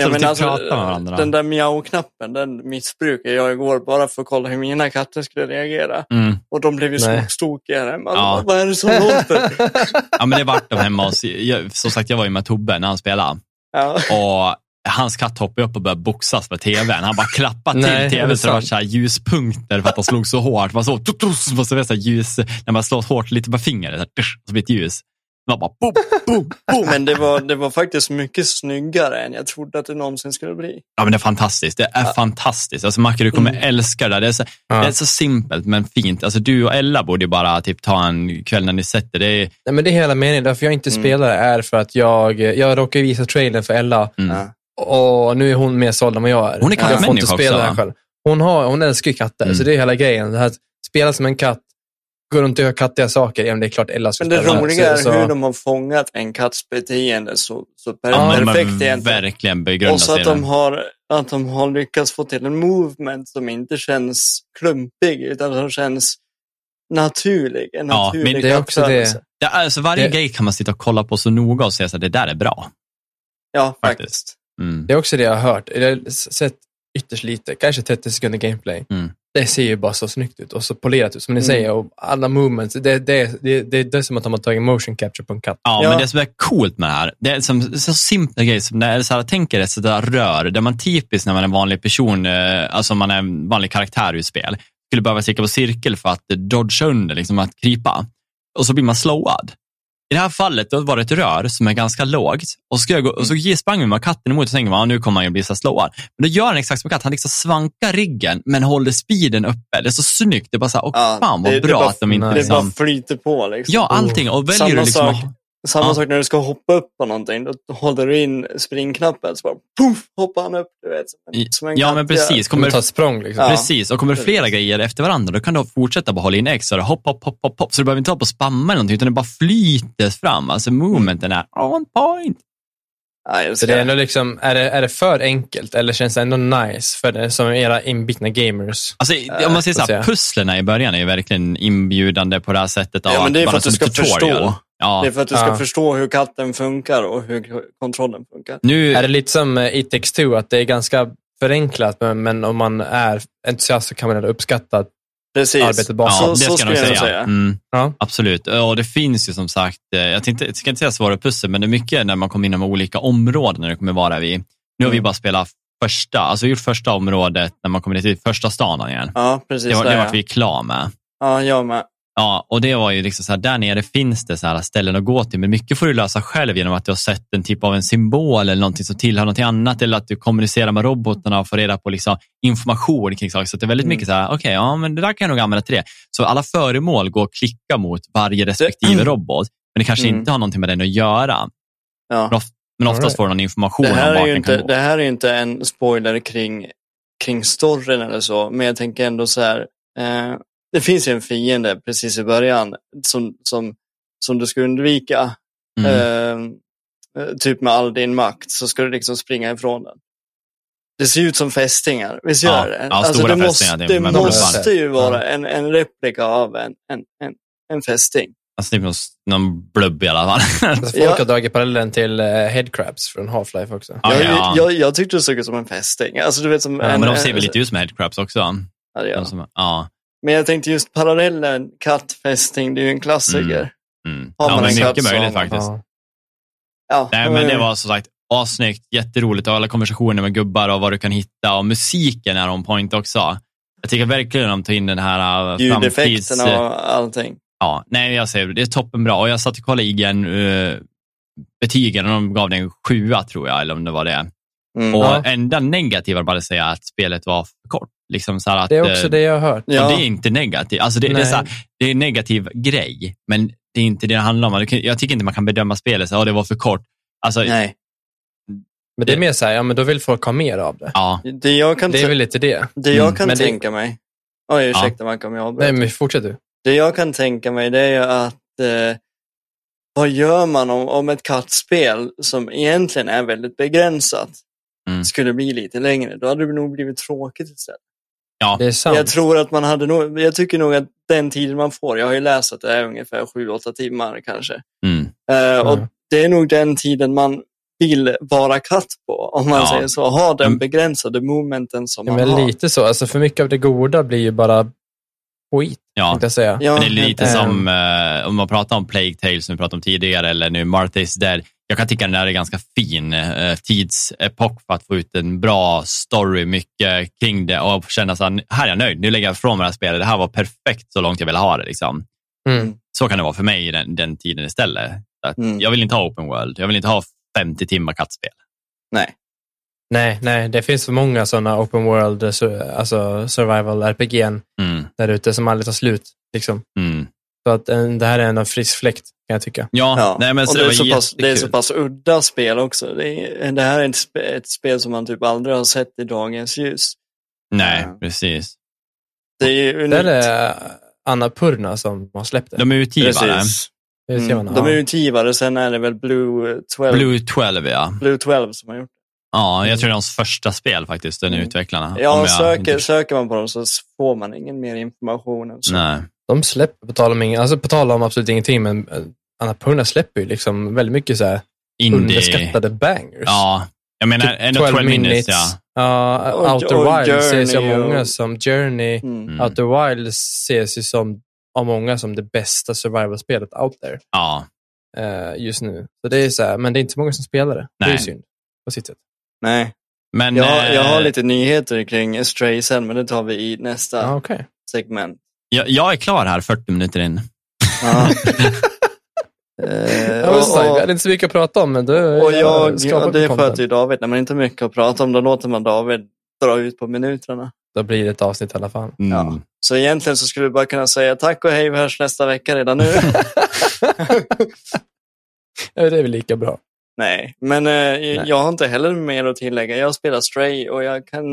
Ja, de men typ alltså, pratar med varandra. Den där miau-knappen, den missbrukade jag igår bara för att kolla hur mina katter skulle reagera. Mm. Och de blev ju Nej. smockstokiga hemma. Ja. Vad är det som låter? Ja, men det vart de hemma hos... Som sagt, jag var ju med Tobbe när han spelade. Ja. Och hans katt hoppade upp och började boxas med tvn. Han bara klappade till Nej, tvn så det var så här ljuspunkter för att han slog så hårt. Man så, tutus, och så var det så ljus, när man slår hårt lite på fingret, så, här, så blir det ett ljus. var bara boom, boom, boom. Men det var, det var faktiskt mycket snyggare än jag trodde att det någonsin skulle bli. Ja, men det är fantastiskt. Det är fantastiskt. Alltså, Macke, du kommer Mm. älska det. där. Det är, så, Ja. det är så simpelt men fint. Alltså, du och Ella borde ju bara typ, ta en kväll när ni sätter det. Är, Nej, men det är hela meningen. Därför jag inte Mm. spelar är för att jag, jag råkar visa trailern för Ella mm. Och nu är hon mer såld än vad jag är. Hon är kattmänniska också, det här själv. Hon, har, hon älskar ju katter, Mm. så det är hela grejen. Det här, att spela som en katt, gå runt och göra kattiga saker, ja, men det är klart Ella Men det roliga är så, hur de har fångat en katts beteende så, så per- Ja, perfekt egentligen. verkligen begrundat Och så att de, det. har, att de har lyckats få till en movement som inte känns klumpig utan som känns naturlig. En Ja, naturlig men det är också. Det är, alltså, varje Det- grej kan man sitta och kolla på så noga och säga att det där är bra. Ja, Faktiskt. faktiskt. Mm. Det är också det jag har hört. Jag har sett ytterst lite, kanske 30 sekunder gameplay. Mm. Det ser ju bara så snyggt ut och så polerat ut, som ni Mm. säger. Och alla movements, det, det, det, det, det är som att de har tagit motion capture på en katt. Ja, Ja. men det som är coolt med det här, det är som, så simpla grejer som, när, så här, tänk er ett sådär rör, där man typiskt när man är en vanlig person, eh, alltså man är en vanlig karaktär i spel, skulle behöva klicka på cirkel för att dodga under, liksom att krypa. Och så blir man slowad. I det här fallet då var det ett rör som är ganska lågt och så, ska jag gå, och så sprang man katten emot och tänkte man, nu kommer han ju bli så slowad. Men då gör han exakt som en katt, han liksom svankar riggen men håller speeden uppe. Det är så snyggt. Det är bara så här, åh Ja, fan vad det- det bra bara- att de inte. Det bara liksom... flyter på liksom. Ja, allting. Och väljer Samma du liksom... sak. Samma Ja. sak när du ska hoppa upp på någonting. Då håller du in springknappen så bara puff, hoppar han upp. Du vet, som en, som en Ja, men precis. Kommer Kommer, ta ett språng liksom. Ja. Precis, och kommer flera grejer efter varandra, då kan du fortsätta bara hålla in X och hopp, hopp, hopp, hopp, hopp. Så du behöver inte hålla på och spamma eller någonting, utan det bara flyter fram. Alltså movementen är on point. Ja, Så det är ändå liksom, är det, är det för enkelt eller känns det ändå nice för det, som era inbitna gamers? Alltså, om man säger så får här, pusslerna i början är ju verkligen inbjudande på det här sättet. av Ja, men det är för vara att du ska tutorial. förstå. Ja. Det är för att du ska Ja. förstå hur katten funkar och hur kontrollen funkar. Nu, Är det lite som eh, It takes two, att det är ganska förenklat, men, men om man är entusiast så kan man ändå uppskatta Precis. arbetet bakom. ja, så- det så ska jag nog jag säga. säga. Mm, Ja. absolut. Och det finns ju som sagt, eh, jag, tänkte, jag ska inte säga svåra pussel, men det är mycket när man kommer in i de olika områdena det kommer vara vid. Nu har vi Mm. bara spelat första, alltså gjort första området när man kommer till första stan igen. Ja, precis. Det var, där, det ja. var vi klar med. Ja, jag med. Ja, och det var ju liksom så här, där nere finns det så här ställen att gå till, men mycket får du lösa själv genom att du har sett en typ av en symbol eller någonting som tillhör någonting annat eller att du kommunicerar med robotarna och får reda på liksom information kring saker. Så det är väldigt Mm. mycket så här, okej, ja, men det där kan jag nog använda till det. Så alla föremål går att klicka mot varje respektive Mm. robot, men det kanske Mm. inte har någonting med den att göra. Ja. Men, of, men oftast Alright. får du någon information Det om här, vart är ju den inte, kan gå. det här är ju inte en spoiler kring, kring storyn eller så, men jag tänker ändå så här. Eh, det finns ju en fiende precis i början som, som, som du ska undvika. Mm. Eh, eh, typ med all din makt så ska du liksom springa ifrån den. Det ser ut som fästingar, visst Ja, gör det? ja, stora det måste, det måste ju vara en, en replika av en, en, en, en fästing. Alltså, typ någon, någon blubb i alla fall. Så folk Ja. har dragit parallellen till uh, Headcrabs från Half-Life också. Ja, jag, ja. Jag, jag tyckte det såg ut som en fästing. Alltså, du vet, som Ja, en, men de ser väl lite ut som headcrabs också? Ja, det gör de. som, ja. Men jag tänkte just parallellen kattfästing, det är ju en klassiker. Mm. Har ja man men mycket möjligt faktiskt. Ja. Ja, Nej, men det var som sagt assnyggt, jätteroligt och alla konversationer med gubbar och vad du kan hitta och musiken är on point också. Jag tycker verkligen de tar in den här äh, framtids... ljudeffekterna och allting. Ja, nej, jag säger det är toppen bra och jag satt och kollade IGN uh, betygen och de gav den en sjua tror jag, eller om det var det. Mm. Och Ja. enda negativa bara att säga att spelet var för kort. Liksom så här att, Det är också eh, det jag har hört. och Ja. det är inte negativt. Alltså det, det, är Nej. så här, det är en negativ grej, men det är inte det det handlar om. Jag tycker inte man kan bedöma spelet så att det var för kort. Alltså, Nej, Men det är mer så här, ja men då vill folk ha mer av det. ja, det jag kan, Det är väl lite det. det jag Mm, kan det- tänka mig. Oj, ursäkta Mackan om jag avbröt. Nej men fortsätt du. Det jag kan tänka mig det är ju att eh, vad gör man om, om ett kattspel som egentligen är väldigt begränsat Mm. skulle bli lite längre? Då hade det nog blivit tråkigt istället. ja. Det är sant. Jag tror att man hade nog, jag tycker nog att den tiden man får, jag har ju läst att det är ungefär 7-8 timmar kanske. Mm. Eh, och Mm. det är nog den tiden man vill vara katt på, om man Ja. säger så. Ha den Mm. begränsade momenten som ja, man men har. lite så. Alltså för mycket av det goda blir ju bara skit, ja. tänkte jag säga. Ja, Men det är lite eh, som eh, om man pratar om Plague Tale som vi pratade om tidigare eller nu Martha's Dead. Jag kan tycka den där är ganska fin eh, tidsepok för att få ut en bra story, mycket kring det och känna så här, här är jag nöjd, nu lägger jag ifrån mig det här spelet. Det här var perfekt så långt jag ville ha det. Liksom. Mm. Så kan det vara för mig i den, den tiden istället. Att Mm. Jag vill inte ha open world. Jag vill inte ha 50 timmar kattspel. Nej. Nej, nej, det finns för många sådana open world, eh, alltså survival RPG Mm. där ute som aldrig tar slut. Liksom. Mm. Så att eh, det här är en frisk fläkt, kan jag tycka. Ja, Ja. nej, men så och det, det, är så pass, det är så pass udda spel också. Det, är, det här är ett, spe, ett spel som man typ aldrig har sett i dagens ljus. Nej, Ja. precis. Det är ju Det unikt. är det Annapurna som har släppt det. De är utgivare. Precis. Mm. De är utgivare, sen är det väl Blue 12, Blue. Blue 12, ja. 12 som har gjort det. Ja, jag tror det är deras första spel faktiskt, den Mm. utvecklarna. Ja, jag söker, inte- söker man på dem så får man ingen mer information än så. Nej. De släpper, på tal om, ing- alltså, på tal om absolut ingenting, men eh, Annapurna släpper ju liksom väldigt mycket så här Indie. underskattade bangers. Ja, jag menar Typ ändå 12 minutes, ja. Ja, Och- Outer och Wild ses ju av många som Journey. Mm. Mm. Outer Wild ses ju som, av många som det bästa survival-spelet out there Ja, eh, just nu. Så det är så här, men det är inte så många som spelar det. Det är Nej. synd på sitt sätt. Nej, men... jag, jag har eh, lite nyheter kring Stray sen, men det tar vi i nästa okej. segment. jag, jag är klar här 40 minuter in. Ja. Eh, Jag och- och- hade inte så mycket att prata om, men du Och jag, ja, det är för content. att det är David, när man inte har mycket att prata om, då låter man David dra ut på minuterna. Då blir det ett avsnitt i alla fall. Mm. Ja. Så egentligen så skulle vi bara kunna säga tack och hej, vi hörs nästa vecka redan nu. Ja, det är väl lika bra. Nej, men eh, jag har inte heller mer att tillägga. Jag spelar Stray och jag kan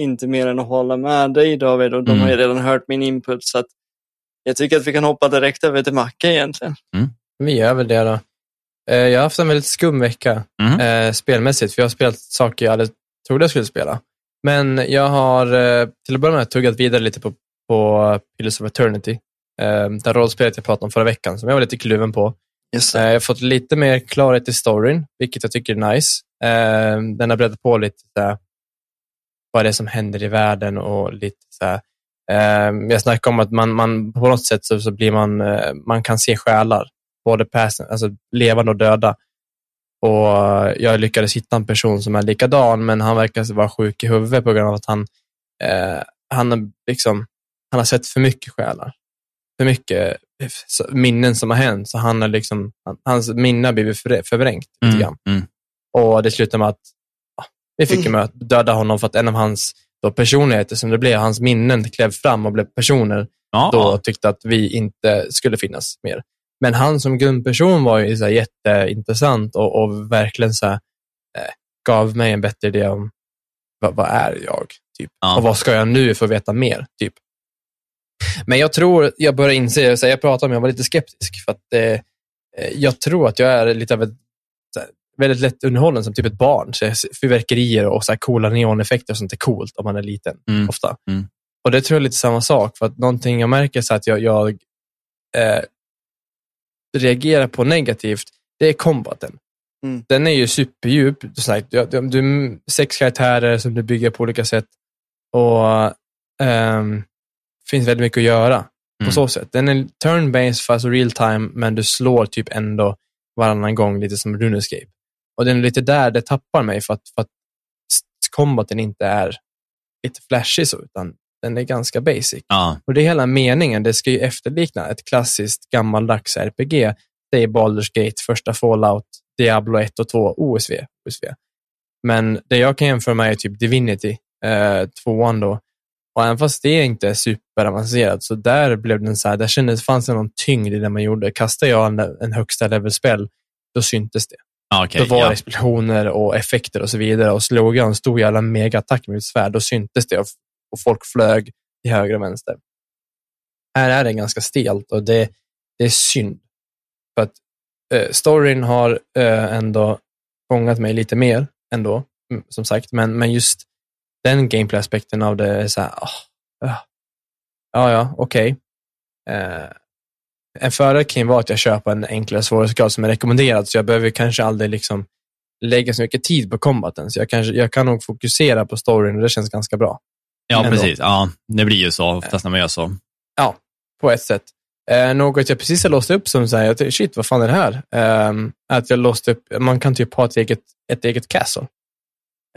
inte mer än att hålla med dig David och de Mm. har ju redan hört min input så att jag tycker att vi kan hoppa direkt över till Macke egentligen. Vi gör väl det då. Eh, Jag har haft en väldigt skum vecka Mm. eh, spelmässigt, för jag har spelat saker jag aldrig trodde jag skulle spela. Men jag har eh, till att börja med tuggat vidare lite på, på Pillars of Eternity. Eh, det rollspelet jag pratade om förra veckan, som jag var lite kluven på. Just det. Eh, jag har fått lite mer klarhet i storyn, vilket jag tycker är nice. Eh, den har breddat på lite så här, vad det är som händer i världen och lite så här, eh, Jag snackade om att man, man på något sätt så, så blir man, man kan se själar, både past, alltså levande och döda. Och jag lyckades hitta en person som är likadan, men han verkar vara sjuk i huvudet på grund av att han, eh, han, har liksom, han har sett för mycket själar. För mycket minnen som har hänt, så han har liksom, han, hans minne har blivit för, förvrängt lite grann. Mm. Mm. Och det slutade med att ja, vi fick Mm. möta, döda honom för att en av hans då, personligheter som det blev, hans minnen klev fram och blev personer, Ja, då tyckte att vi inte skulle finnas mer. Men han som grundperson var ju så här jätteintressant och, och verkligen så här, eh, gav mig en bättre idé om vad, vad är jag? Typ. Ja. Och vad ska jag nu för att veta mer? Typ. Men jag tror, jag börjar inse, så här, jag pratade om, jag var lite skeptisk, för att eh, jag tror att jag är lite av ett väldigt lätt underhållen som typ ett barn. Så fyrverkerier och så här coola neoneffekter och sånt är coolt om man är liten, Mm. ofta. Mm. Och det tror jag är lite samma sak, för att någonting jag märker så att jag, jag eh, reagerar på negativt, det är kombaten. Mm. Den är ju superdjup. Du, sagt, du, du, du, sex karaktärer som du bygger på olika sätt och ehm, finns väldigt mycket att göra på Mm. så sätt. Den är turn-based fast real time, men du slår typ ändå varannan gång, lite som Runescape. Och den är lite där det tappar mig, för att, för att combaten inte är lite flashig så, utan den är ganska basic. Ja, Och det är hela meningen. Det ska ju efterlikna ett klassiskt gammaldags RPG. Det är Baldur's Gate, första Fallout, Diablo 1 och 2, OSV. OSV. Men det jag kan jämföra med är typ Divinity, eh, 2 då. Och även fast det inte är superavancerat, så där blev den så här, där kändes, fanns det någon tyngd i det man gjorde. Kastade jag en, en högsta levelspel, då syntes det. ja okej. Då var ja. explosioner och effekter och så vidare. Och slog jag en stor jävla megaattack med mitt svärd, då syntes det och, och folk flög till höger och vänster. Här är det ganska stelt och det, det är synd. För att eh, storyn har eh, ändå fångat mig lite mer ändå, mm, som sagt. Men, men just den gameplay-aspekten av det är så här, ah, ah. ja, ja, okej. Eh, en fördel kan ju vara att jag köper en enklare svårighetsgrad som är rekommenderad, så jag behöver kanske aldrig liksom lägga så mycket tid på combaten. Så jag, kanske, jag kan nog fokusera på storyn och det känns ganska bra. ja, ändå. precis. Ja, det blir ju så oftast när man gör så. Ja, på ett sätt. Eh, något jag precis har låst upp som säger att shit, vad fan är det här? Eh, att jag låst upp, man kan typ ha ett eget, ett eget castle.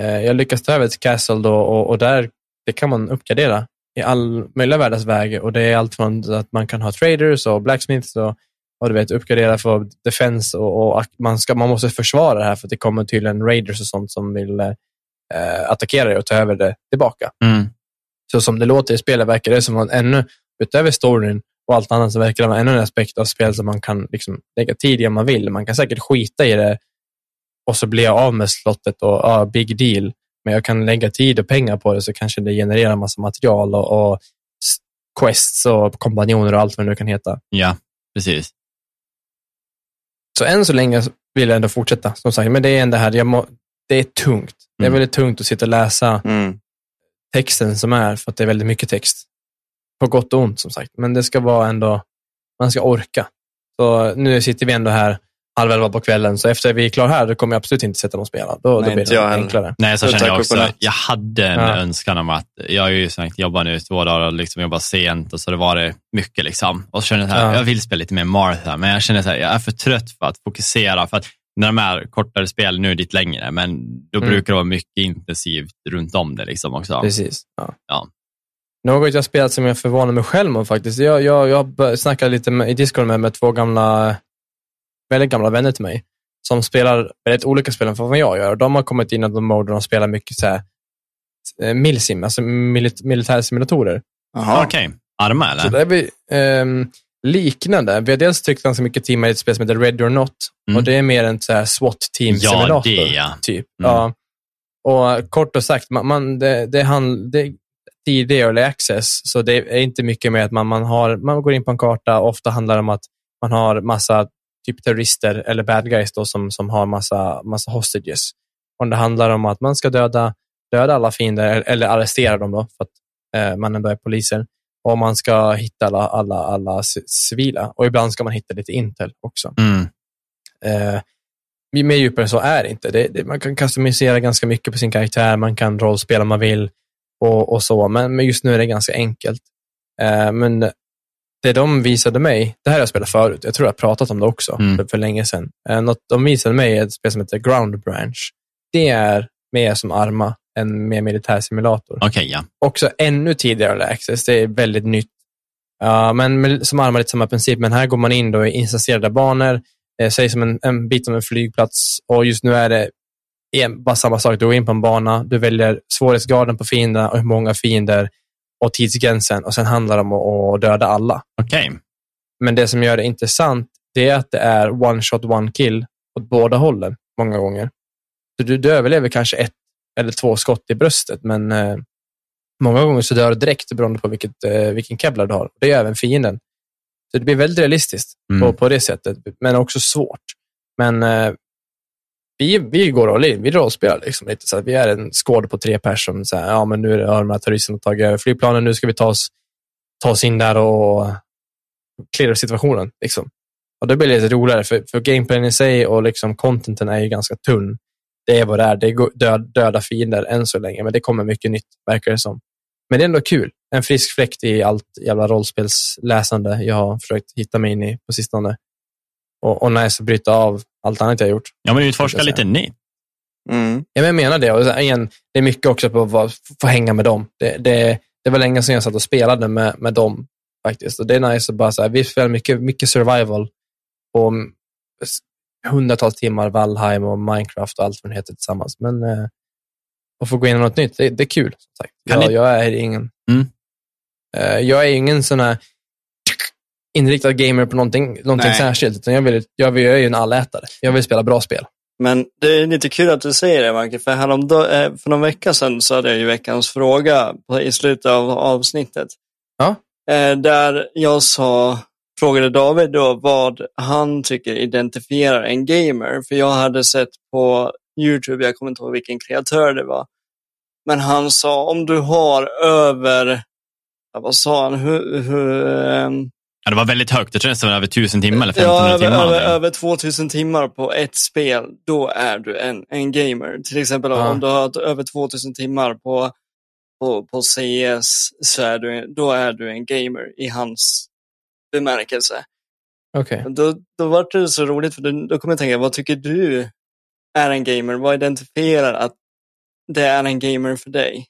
Eh, jag lyckas ta över ett castle då och, och där det kan man uppgradera i all möjliga världens väg och det är allt från att man kan ha traders och blacksmiths och och du vet, uppgradera för defense och, och man, ska, man måste försvara det här för att det kommer tydligen raiders och sånt som vill eh, attackera dig och ta över det tillbaka. Mm. Så som det låter i spelet verkar det som att ännu, utöver storyn och allt annat, så verkar det vara ännu en aspekt av spelet som man kan liksom lägga tid i om man vill. Man kan säkert skita i det och så blir jag av med slottet och ja, big deal. Men jag kan lägga tid och pengar på det så kanske det genererar en massa material och, och quests och kompanjoner och allt vad det nu kan heta. Ja, precis. Så än så länge vill jag ändå fortsätta, som sagt. Men det är ändå här, jag må, det är tungt. Det är Mm. väldigt tungt att sitta och läsa Mm. texten som är, för att det är väldigt mycket text. På gott och ont, som sagt. Men det ska vara ändå, man ska orka. Så nu sitter vi ändå här halv elva på kvällen, så efter vi är klara här, då kommer jag absolut inte sätta mig och spela. Då, Nej, då blir inte det jag enklare. Nej, så Så känner jag också. Jag hade en Ja. önskan om att, jag har ju sagt jobbat nu två dagar och liksom jobbat sent och så det var det mycket liksom. Och så känner jag här, Ja. jag vill spela lite mer Martha, men jag känner så här, jag är för trött för att fokusera. För att när de är kortare spel, nu är det lite längre, men då Mm. brukar det vara mycket intensivt runt om det liksom också. Precis. Ja. Ja. Något jag spelat som jag förvånar mig själv om faktiskt. Jag, jag, jag snackade lite med, i Discord med, med två gamla, väldigt gamla vänner till mig som spelar väldigt olika spel än vad jag gör. De har kommit in i de mode där de spelar mycket så här, eh, milsim, alltså milit, militärsimulatorer. Okej, arma Så eller? det är vi, ehm, liknande. Vi har dels tryckt ganska mycket timmar i ett spel som heter Ready or Not. Mm. Och det är mer en så här SWAT-team-simulator. Ja, det ja. Typ. Mm. Ja. Och kort och sagt, man, man, det, det, hand, det, tidig early access, så det är inte mycket med att man, man, har, man går in på en karta. Ofta handlar det om att man har massa typ terrorister eller bad guys då, som, som har massa, massa hostages. Och det handlar om att man ska döda, döda alla fiender, eller arrestera dem då, för att eh, man ändå är poliser. Och man ska hitta alla, alla, alla ci- civila. Och ibland ska man hitta lite intel också. Mm. Eh, mer djupare så är det inte. Det, det, man kan customisera ganska mycket på sin karaktär, man kan rollspela om man vill och, och så, men, men just nu är det ganska enkelt. Eh, men det de visade mig, det här har jag spelat förut, jag tror jag har pratat om det också Mm. för, för länge sedan. Eh, något de visade mig är ett spel som heter Ground Branch. Det är mer som Arma, en mer militär simulator Okej, ja. också ännu tidigare access. Det är väldigt nytt. Ja, men med, som armar lite samma princip, men här går man in då i instanserade banor, eh, säg som en, en bit av en flygplats och just nu är det en, bara samma sak. Du går in på en bana, du väljer svårighetsgraden på fienderna och hur många fiender och tidsgränsen och sen handlar det om att, döda alla. Okej. Men det som gör det intressant, det är att det är one shot, one kill åt båda hållen många gånger. Så du, du överlever kanske ett eller två skott i bröstet, men eh, många gånger så dör du direkt beroende på vilket, eh, vilken kevlar du har. Det är även fienden. Så det blir väldigt realistiskt Mm. på, på det sättet, men också svårt. Men eh, vi, vi går all in, vi rollspelar liksom lite. Så att vi är en skåd på tre personer. Så här, ja, men nu har de här terroristerna tagit över flygplanen, nu ska vi ta oss, ta oss in där och cleara situationen. Liksom. Och det blir lite roligare, för, för gameplayen i sig och liksom contenten är ju ganska tunn. Det är vad det är. Det är död, döda fiender än så länge, men det kommer mycket nytt, verkar det som. Men det är ändå kul. En frisk fläkt i allt jävla rollspelsläsande jag har försökt hitta mig in i på sistone. Och, och nice att bryta av allt annat jag har gjort. Ja, men utforska lite nytt. Mm. Ja, men jag menar det. Och igen, det är mycket också på att få hänga med dem. Det, det, det var länge sedan jag satt och spelade med, med dem faktiskt. Och det är nice att bara så här, vi spelar mycket, mycket survival på mm, hundratals timmar Valheim och Minecraft och allt vad det heter tillsammans. Men eh, att få gå in i något nytt, det, det är kul. Som sagt. Kan Jag, ni- jag är ingen Mm. eh, jag är ingen sån här inriktad gamer på någonting, någonting Nej. särskilt. Utan jag, vill, jag, vill, jag är ju en allätare. Jag vill spela bra spel. Men det är lite kul att du säger det, Marke, för häromdag, eh, för någon vecka sedan så hade jag ju veckans fråga i slutet av avsnittet. Ja. Eh, där jag sa, frågade David då vad han tycker identifierar en gamer. För jag hade sett på YouTube, jag kommer inte ihåg vilken kreatör det var. Men han sa om du har över, vad sa han, hur, hur, ehm, Ja, det var väldigt högt. Jag tror nästan över 1000 timmar eller 1500 Ja, över, timmar. över, över 2000 timmar på ett spel, då är du en, en gamer. Till exempel Ja. om du har över 2000 timmar på, på, på CS, så är du, då är du en gamer i hans bemärkelse. Okej. Då, då var det så roligt, för då, då kommer jag tänka, vad tycker du är en gamer? Vad identifierar att det är en gamer för dig?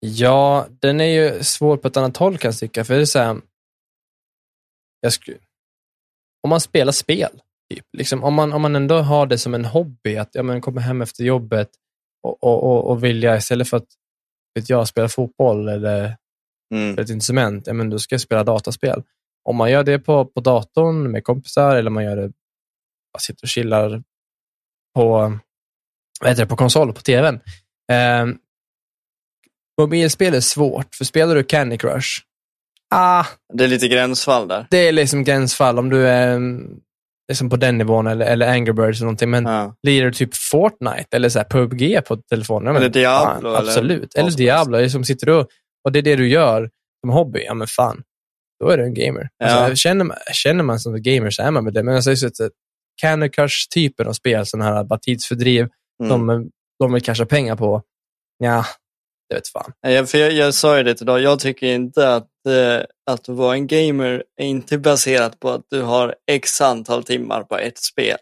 Ja, den är ju svår på ett annat håll kan jag tycka. För det är så här, jag, sku, om man spelar spel. Typ. Liksom, om, man, om man ändå har det som en hobby, att ja, men komma hem efter jobbet och, och, och, och vilja istället för att vet jag, spela fotboll eller Mm. ett instrument, ja, men då ska jag spela dataspel. Om man gör det på, på datorn med kompisar eller man gör det, bara sitter och chillar på, vad heter det, på konsol, på tvn. Eh, mobilspel är svårt, för spelar du Candy Crush, ah, Det är lite gränsfall där. det är liksom gränsfall om du är mm, liksom på den nivån eller, eller Angry Birds eller någonting. Men Ja. lirar du typ Fortnite eller så här PubG på telefonen? ja, men Eller Diablo, Fan, eller absolut. Eller som Diablo. Det är som sitter du och det är det du gör som hobby. Ja, men fan. Då är du en gamer. Alltså, Ja. känner, man, känner man som gamer så är man väl det. Men alltså, så att, Candy Crush-typen av spel, sådana här bara tidsfördriv, Mm. de, de vill casha pengar på. Ja, det vet fan. Jag, för jag, jag sa ju det idag, jag tycker inte att, eh, att vara en gamer är inte baserat på att du har x antal timmar på ett spel.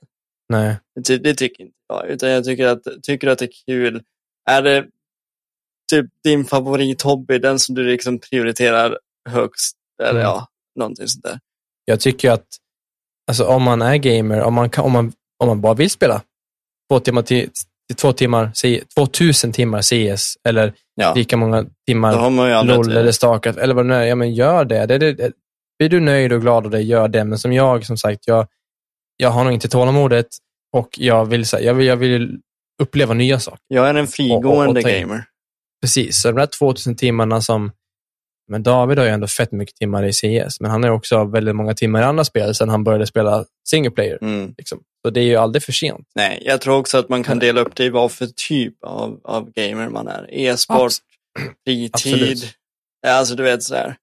Nej. Det, det tycker inte jag, utan jag tycker att, tycker att det är kul. Är det typ din favorithobby, den som du liksom prioriterar högst, eller Mm. ja, någonting sånt där. Jag tycker att alltså, om man är gamer, om man, kan, om man, om man bara vill spela två timmar till, till två timmar, C- 2000 timmar CS eller Ja, lika många timmar LOL eller Starcraft eller vad det nu är, ja men gör det. det, det, det. Blir du nöjd och glad av det, gör det. Men som jag, som sagt, jag, jag har nog inte tålamodet och jag vill, jag vill, jag vill uppleva nya saker. Jag är en frigående och ta in. gamer. Precis, så de där 2000 timmarna som men David har ju ändå fett mycket timmar i CS, men han har också väldigt många timmar i andra spel sedan han började spela single player. Mm. Liksom. Så det är ju aldrig för sent. Nej, jag tror också att man kan dela upp det i vad för typ av, av gamer man är. E-sport, fritid. Ja, alltså du vet så här.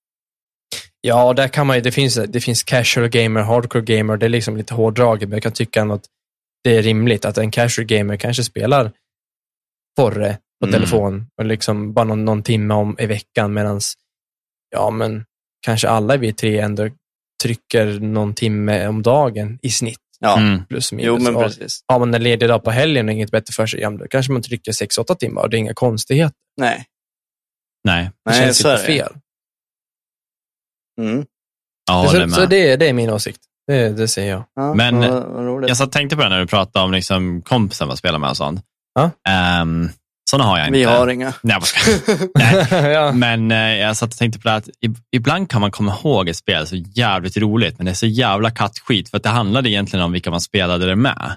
Ja, där kan man ju, det finns, det finns casual gamer, hardcore gamer, det är liksom lite hårdraget, men jag kan tycka att det är rimligt att en casual gamer kanske spelar Forre på Mm. telefon och liksom bara någon, någon timme om i veckan medan ja, men kanske alla vi tre ändå trycker någon timme om dagen i snitt, Ja, Mm. plus minus. jo men Och precis. har man en ledig dag på helgen och inget bättre för sig, ja, då kanske man trycker 6-8 timmar och det är inga konstigheter. Nej, Nej. Det Nej känns så inte det. fel. Mm. Håller så så med. det, det är min åsikt. Det, det säger jag. Ja, Men- vad, vad. Jag tänkte på det när du pratade om liksom kompisar man spelar med och sånt. Ja. Um, sådana har jag inte. Vi har inga. Nej. Nej. ja. Men eh, jag satt och tänkte på det att ib- ibland kan man komma ihåg ett spel så jävligt roligt, men det är så jävla kattskit för att det handlade egentligen om vilka man spelade det med.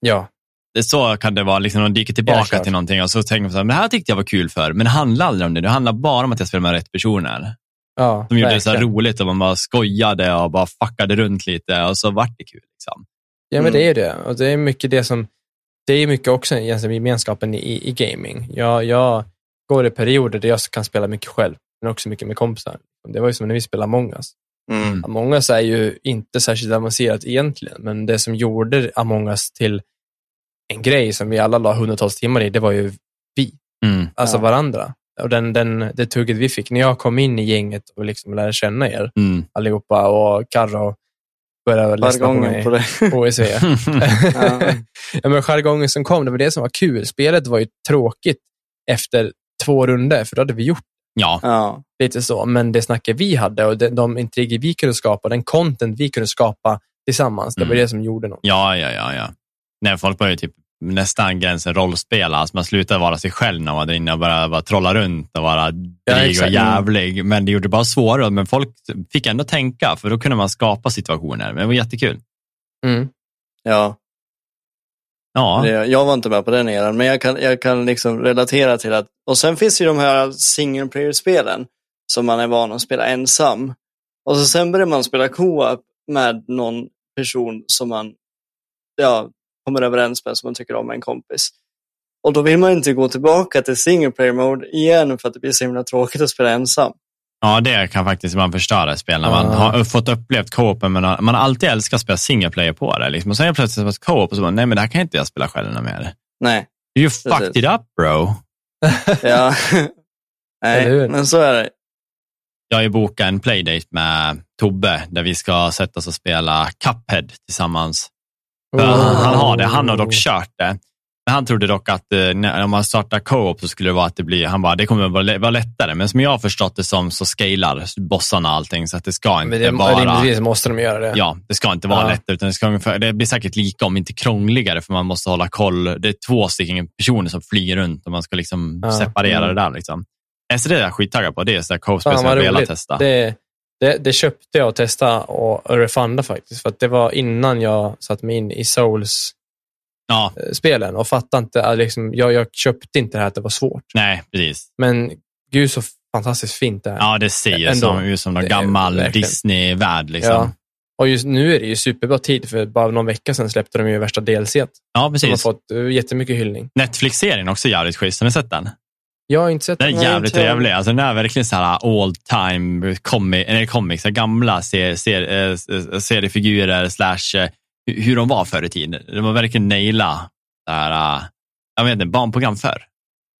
ja. Det så kan det vara, liksom, man dyker Ja, tillbaka klart. till någonting och så tänker man så här, det här tyckte jag var kul för, men det handlar aldrig om det. Det handlar bara om att jag spelar med rätt personer. Ja, De gjorde det så roligt och man bara skojade och bara fuckade runt lite och så vart det kul. Liksom. Ja, men Mm. det är det. Och det är mycket det som, det är mycket också egentligen gemenskapen i, i gaming. Jag, jag går i perioder där jag kan spela mycket själv, men också mycket med kompisar. Det var ju som när vi spelade Among us. Mm. Among us är ju inte särskilt avancerat egentligen, men det som gjorde Among us till en grej som vi alla la hundratals timmar i, det var ju vi, Mm. alltså Ja. varandra. Och den, den, det tugget vi fick när jag kom in i gänget och liksom lärde känna er Mm. allihopa och Carro började lyssna på mig på det. på OEC. Ja. ja, men jargongen som kom, det var det som var kul. Spelet var ju tråkigt efter två runder för då hade vi gjort ja, Ja. lite så. Men det snacket vi hade och de, de intriger vi kunde skapa, den content vi kunde skapa tillsammans, det var Mm. det som gjorde något. ja, ja, ja. ja. Nej, folk började typ nästan gränsen rollspela. Alltså man slutade vara sig själv när man var där inne och började bara trolla runt och vara dryg och exakt. jävlig. Men det gjorde det bara svårare. Men folk fick ändå tänka, för då kunde man skapa situationer. Men det var jättekul. Mm. ja. Ja, Det, jag var inte med på den eran, men jag kan, jag kan liksom relatera till att... Och sen finns ju de här single player-spelen som man är van att spela ensam. Och så sen börjar man spela co-op med någon person som man ja, kommer överens med, som man tycker om med en kompis. Och då vill man inte gå tillbaka till single player mode igen för att det blir så himla tråkigt att spela ensam. ja, det kan faktiskt ibland förstöra spel när man Ja. har fått upplevt co-open, men man har alltid älskat att spela single player på det. Liksom. Och sen är det plötsligt ett co-op och så bara, nej men det här kan inte jag spela själv mer. Nej, You fucked it up bro. ja. Nej men så är det. Jag har ju bokat en playdate med Tobbe där vi ska sätta oss och spela Cuphead tillsammans. Oh. han, han har det, han har dock kört det. Men han trodde dock att eh, när, om man startar co-op så skulle det vara att det blir, han bara, det kommer vara, vara lättare. Men som jag har förstått det som så scalar bossarna allting så att det ska inte Men det, vara... rimligtvis måste de göra det. Ja, det ska inte vara Ja. lättare, utan det, ska, det blir säkert lika, om inte krångligare, för man måste hålla koll. Det är två stycken personer som flyger runt och man ska liksom Ja. separera Mm. det där. Liksom. Så det är jag skittaggad på. Det är sådär Fan, som jag vill testa. Det, det, det köpte jag och testade och, refunda faktiskt. För att det var innan jag satte mig in i Souls-spelen Ja, och fattade inte, äh, liksom, jag, jag köpte inte det här att det var svårt. nej, precis. Men gud så fantastiskt fint det är. Ja, det ser ju som, ut som någon gammal Disney-värld. Liksom. Ja. Och just nu är det ju superbra tid, för bara någon vecka sedan släppte de ju värsta DLC. Ja, Som har precis. fått uh, jättemycket hyllning. Netflix-serien också jävligt schysst. Har ni sett den? Jag har inte sett Den är den. Nej, jävligt trevlig. Alltså, den är verkligen så här all time comic, eller comics, gamla ser, ser, eh, seriefigurer slash eh, hur- de var förr i tiden. De var verkligen naila det här, eh, jag vet inte, barnprogram förr.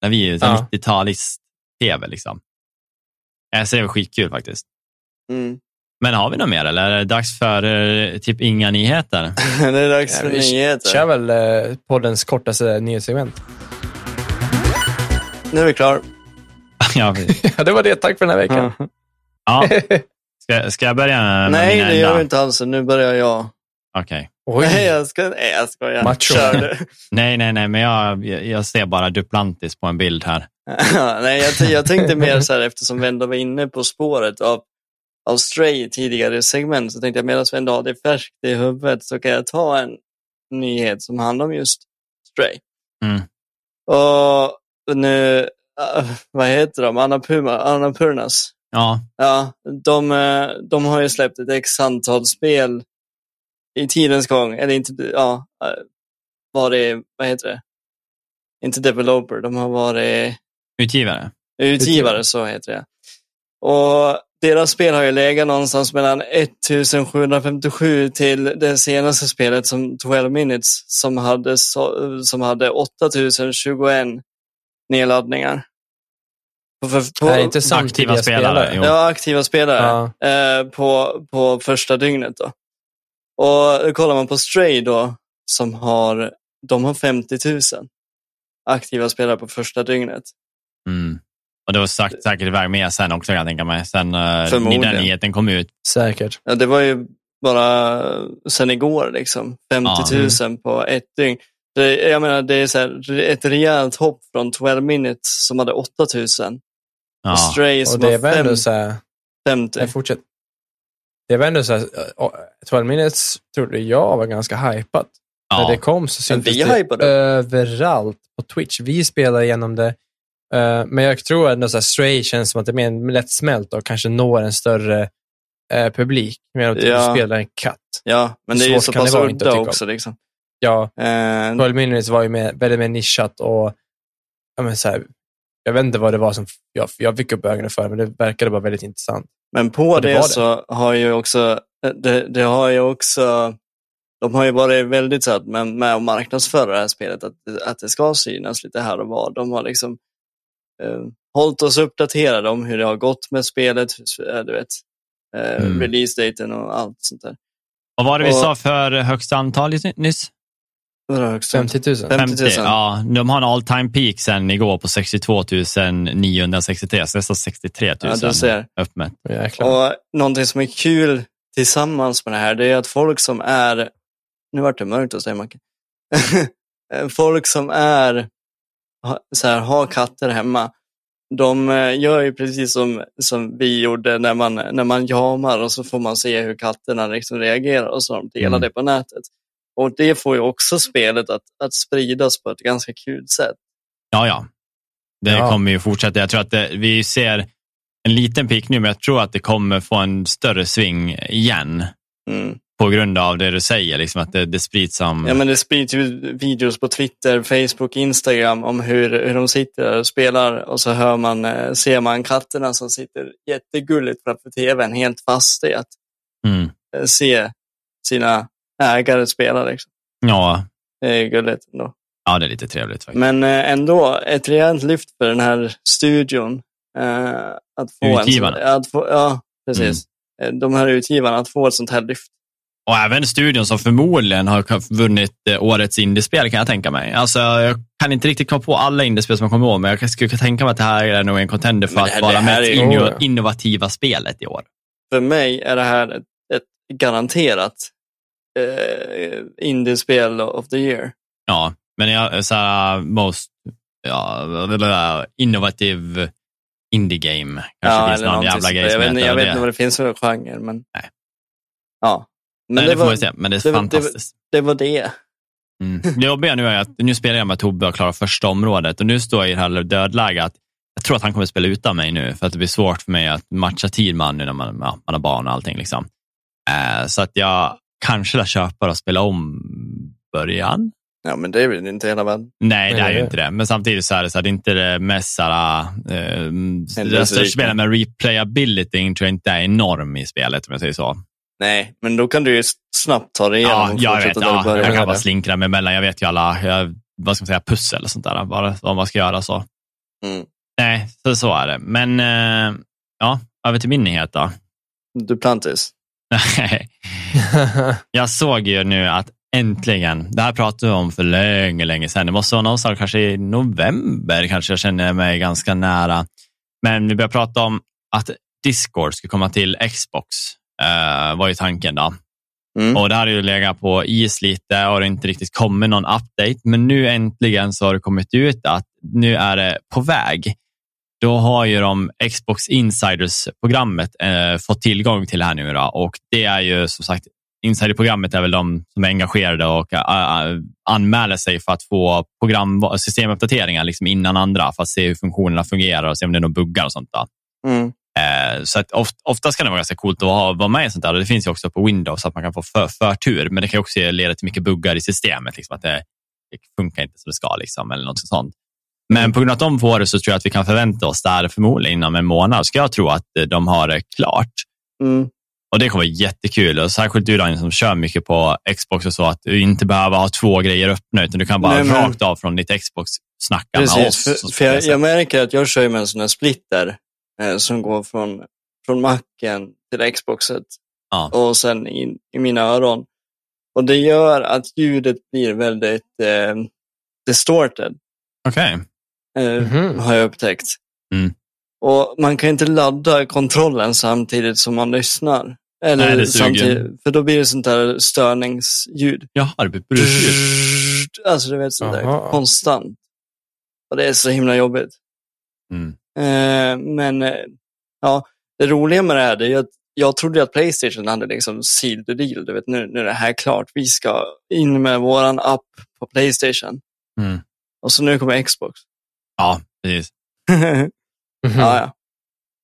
När vi, här Ja. 90-talist-tv liksom. Jag ser det var skitkul faktiskt. Mm. Men har vi något mer eller är det dags för eh, typ inga nyheter? det är dags Ja, för vi nyheter. kör väl eh, poddens kortaste nyhetssegment. Nu är vi klara. ja, det var det. Tack för den här veckan. ja. Ska, ska jag börja med Nej, mina det gör vi inte alls. Nu börjar jag. Okej. Oj. Nej, jag, ska, nej, jag skojar. Macho. Kör du. Nej, nej, nej, men jag, jag ser bara Duplantis på en bild här. nej, jag, jag tänkte mer så här eftersom vi ändå var inne på spåret av, av Stray tidigare segment så tänkte jag medan vi ändå har det färskt i huvudet så kan jag ta en nyhet som handlar om just Stray. Mm. Och nu, äh, vad heter de? Annapurna, Annapurnas. Ja, Ja, de, eh, de har ju släppt ett x antal spel i tidens gång. Eller inte, ja, eh, varit, vad heter det? Inte developer, de har varit utgivare. utgivare, så heter det. Och deras spel har ju legat någonstans mellan 1757 till det senaste spelet som 12 minutes som hade, som hade 8021 nedladdningar. På, för, på, Det är inte samtidiga aktiva spelare, spelare. Ja, aktiva spelare Ja. eh, på, på första dygnet. Då. Och kollar man på Stray då, som har, de har 50 000 aktiva spelare på första dygnet. Mm. Och det var sagt, säkert iväg med sen också kan jag tänka mig. Sen uh, den nyheten kom ut. Säkert. Ja, det var ju bara sen igår, liksom. 50 Ja. 000 på ett dygn. Det, jag menar, det är så här, ett rejält hopp från 12 minutes som hade 8 000 Ja. och Stray som Och det fem, ändå så här, 50. jag fortsätter. Det var ändå så här, eh, 12 minutes trodde jag var ganska hypat. När det Ja. kom så syntes vi det överallt på Twitch. Vi spelar igenom det. Eh, men jag tror ändå att Stray känns som att det är mer lättsmält och kanske når en större eh, publik. Medan att Ja. du spelar en katt. Ja, men det är ju så pass udda också. Liksom. Ja, Eh, 12 minutes var ju mer, väldigt mer nischat och ja, men så här, jag vet inte vad det var som jag, jag fick upp ögonen för, men det verkade bara väldigt intressant. Men på Och det det, var det. så har ju också, det, det har ju också, de har ju varit väldigt så att med, med att marknadsföra det här spelet, att, att det ska synas lite här och var. De har liksom eh, hållit oss uppdaterade om hur det har gått med spelet, eh, du vet, eh, Mm. release-daten och allt sånt där. Vad var det vi Och- sa för högsta antal nyss? Vad är det högst? 50 000. 50 000. Ja, de har en all time peak sen igår på 62 963, så nästan 63 000 Ja, du ser. uppmätt. Jäklar. Och någonting som är kul tillsammans med det här, det är att folk som är, nu vart det mörkt hos dig Macke. folk som är, så här, har katter hemma, de eh, gör ju precis som, som vi gjorde när man, när man jamar och så får man se hur katterna liksom reagerar och så de delar Mm. det på nätet. Och det får ju också spelet att, att spridas på ett ganska kul sätt. Ja, ja. Det Ja. kommer ju fortsätta. Jag tror att det, vi ser en liten peak nu, men jag tror att det kommer få en större sving igen. Mm. På grund av det du säger, liksom att det, det sprids som... Ja, men det sprids ju videos på Twitter, Facebook, Instagram om hur, hur de sitter där och spelar och så hör man, eh, ser man katterna som sitter jättegulligt framför tvn helt fast i att Mm. eh, se sina ägare spela. Liksom. Ja, Det är gulligt ändå. ja, det är lite trevligt faktiskt. Men eh, ändå, ett rejält lyft för den här studion. Eh, att få Utgivarna. En att få, ja, precis. Eh, De här utgivarna, att få ett sånt här lyft. Och även studion som förmodligen har vunnit årets indiespel kan jag tänka mig. Alltså, jag kan inte riktigt komma på alla indiespel som jag kommer ihåg, men jag skulle kunna tänka mig att det här är nog en contender för här- att vara mest inno- innovativa spelet i år. För mig är det här ett, ett garanterat eh, indiespel of the year. Ja, men jag, så här, most ja, innovative indie game. Kanske finns någon jävla grej som Jag vet, jag vet det. inte vad det finns för genre, men... Nej. Ja. Men Nej, det, det får var, vi se, men det är det det fantastiskt. det var det. Mm. Det jobbiga nu är att nu spelar jag med Tobbe och klarar första området och nu står jag i det här dödläge att jag tror att han kommer spela utan mig nu för att det blir svårt för mig att matcha tid med honom nu när man, ja, man har barn och allting. Liksom. Eh, så att jag kanske lär köpa och spela om början. Ja, men det är väl inte hela världen. Nej, det är ju inte det. Men samtidigt så är det så att det är inte det mest såhär, eh, det största spelet med replayability tror jag inte är enorm i spelet om jag säger så. Nej, men då kan du ju snabbt ta dig igenom Ja, jag vet. Ja, jag kan bara det. slinkra mig emellan. Jag vet ju alla, jag, vad ska man säga, pussel och sånt där. Bara, vad man ska göra så. Mm. Nej, så, så är det. Men eh, ja, över till min nyhet då. Duplantis. Jag såg ju nu att äntligen, det här pratade vi om för länge, länge sedan. Det måste vara någonstans kanske i november, kanske jag känner mig ganska nära. Men vi började prata om att Discord skulle komma till Xbox, eh, var ju tanken då. Mm. Och det här har ju legat på is lite och det har inte riktigt kommit någon update. Men nu äntligen så har det kommit ut att nu är det på väg. Då har ju de Xbox Insiders-programmet eh, fått tillgång till här nu. Då. Och det är ju som sagt, Insider-programmet är väl de som är engagerade och äh, anmäler sig för att få program, systemuppdateringar liksom innan andra för att se hur funktionerna fungerar och se om det är några buggar och sånt. Då. Mm. Eh, Så att oft, oftast kan det vara ganska coolt att ha, vara med i sånt där. Det finns ju också på Windows att man kan få för, förtur, men det kan också leda till mycket buggar i systemet. Liksom, att det, det funkar inte som det ska, liksom, eller något sånt. Men på grund av att de får det så tror jag att vi kan förvänta oss där förmodligen inom en månad. Ska jag tro att eh, de har det klart. Mm. Och Det kommer vara jättekul. Och särskilt du Daniel som kör mycket på Xbox och så, att du inte behöver ha två grejer öppna, utan du kan bara Nej, men- rakt av från ditt Xbox snacka med oss. Precis, för, för jag, jag märker att jag kör med en sån här splitter eh, som går från, från macken till Xboxet Ja. och sen in i mina öron. Och det gör att ljudet blir väldigt eh, distorted, Okej. eh, Mhm. har jag upptäckt. Mm. Och man kan inte ladda kontrollen samtidigt som man lyssnar. Eller Nej, det samtidigt, för då blir det sånt där störningsljud. Jaha, det blir brusljud. Alltså du vet sånt där konstant. Och det är så himla jobbigt. Mm. Eh, men eh, ja, det roliga med det här är att jag trodde att Playstation hade liksom sealed the deal. Du vet, nu, nu är det här klart. Vi ska in med våran app på Playstation. Mm. Och så nu kommer Xbox. Ja, precis. Ja, ja.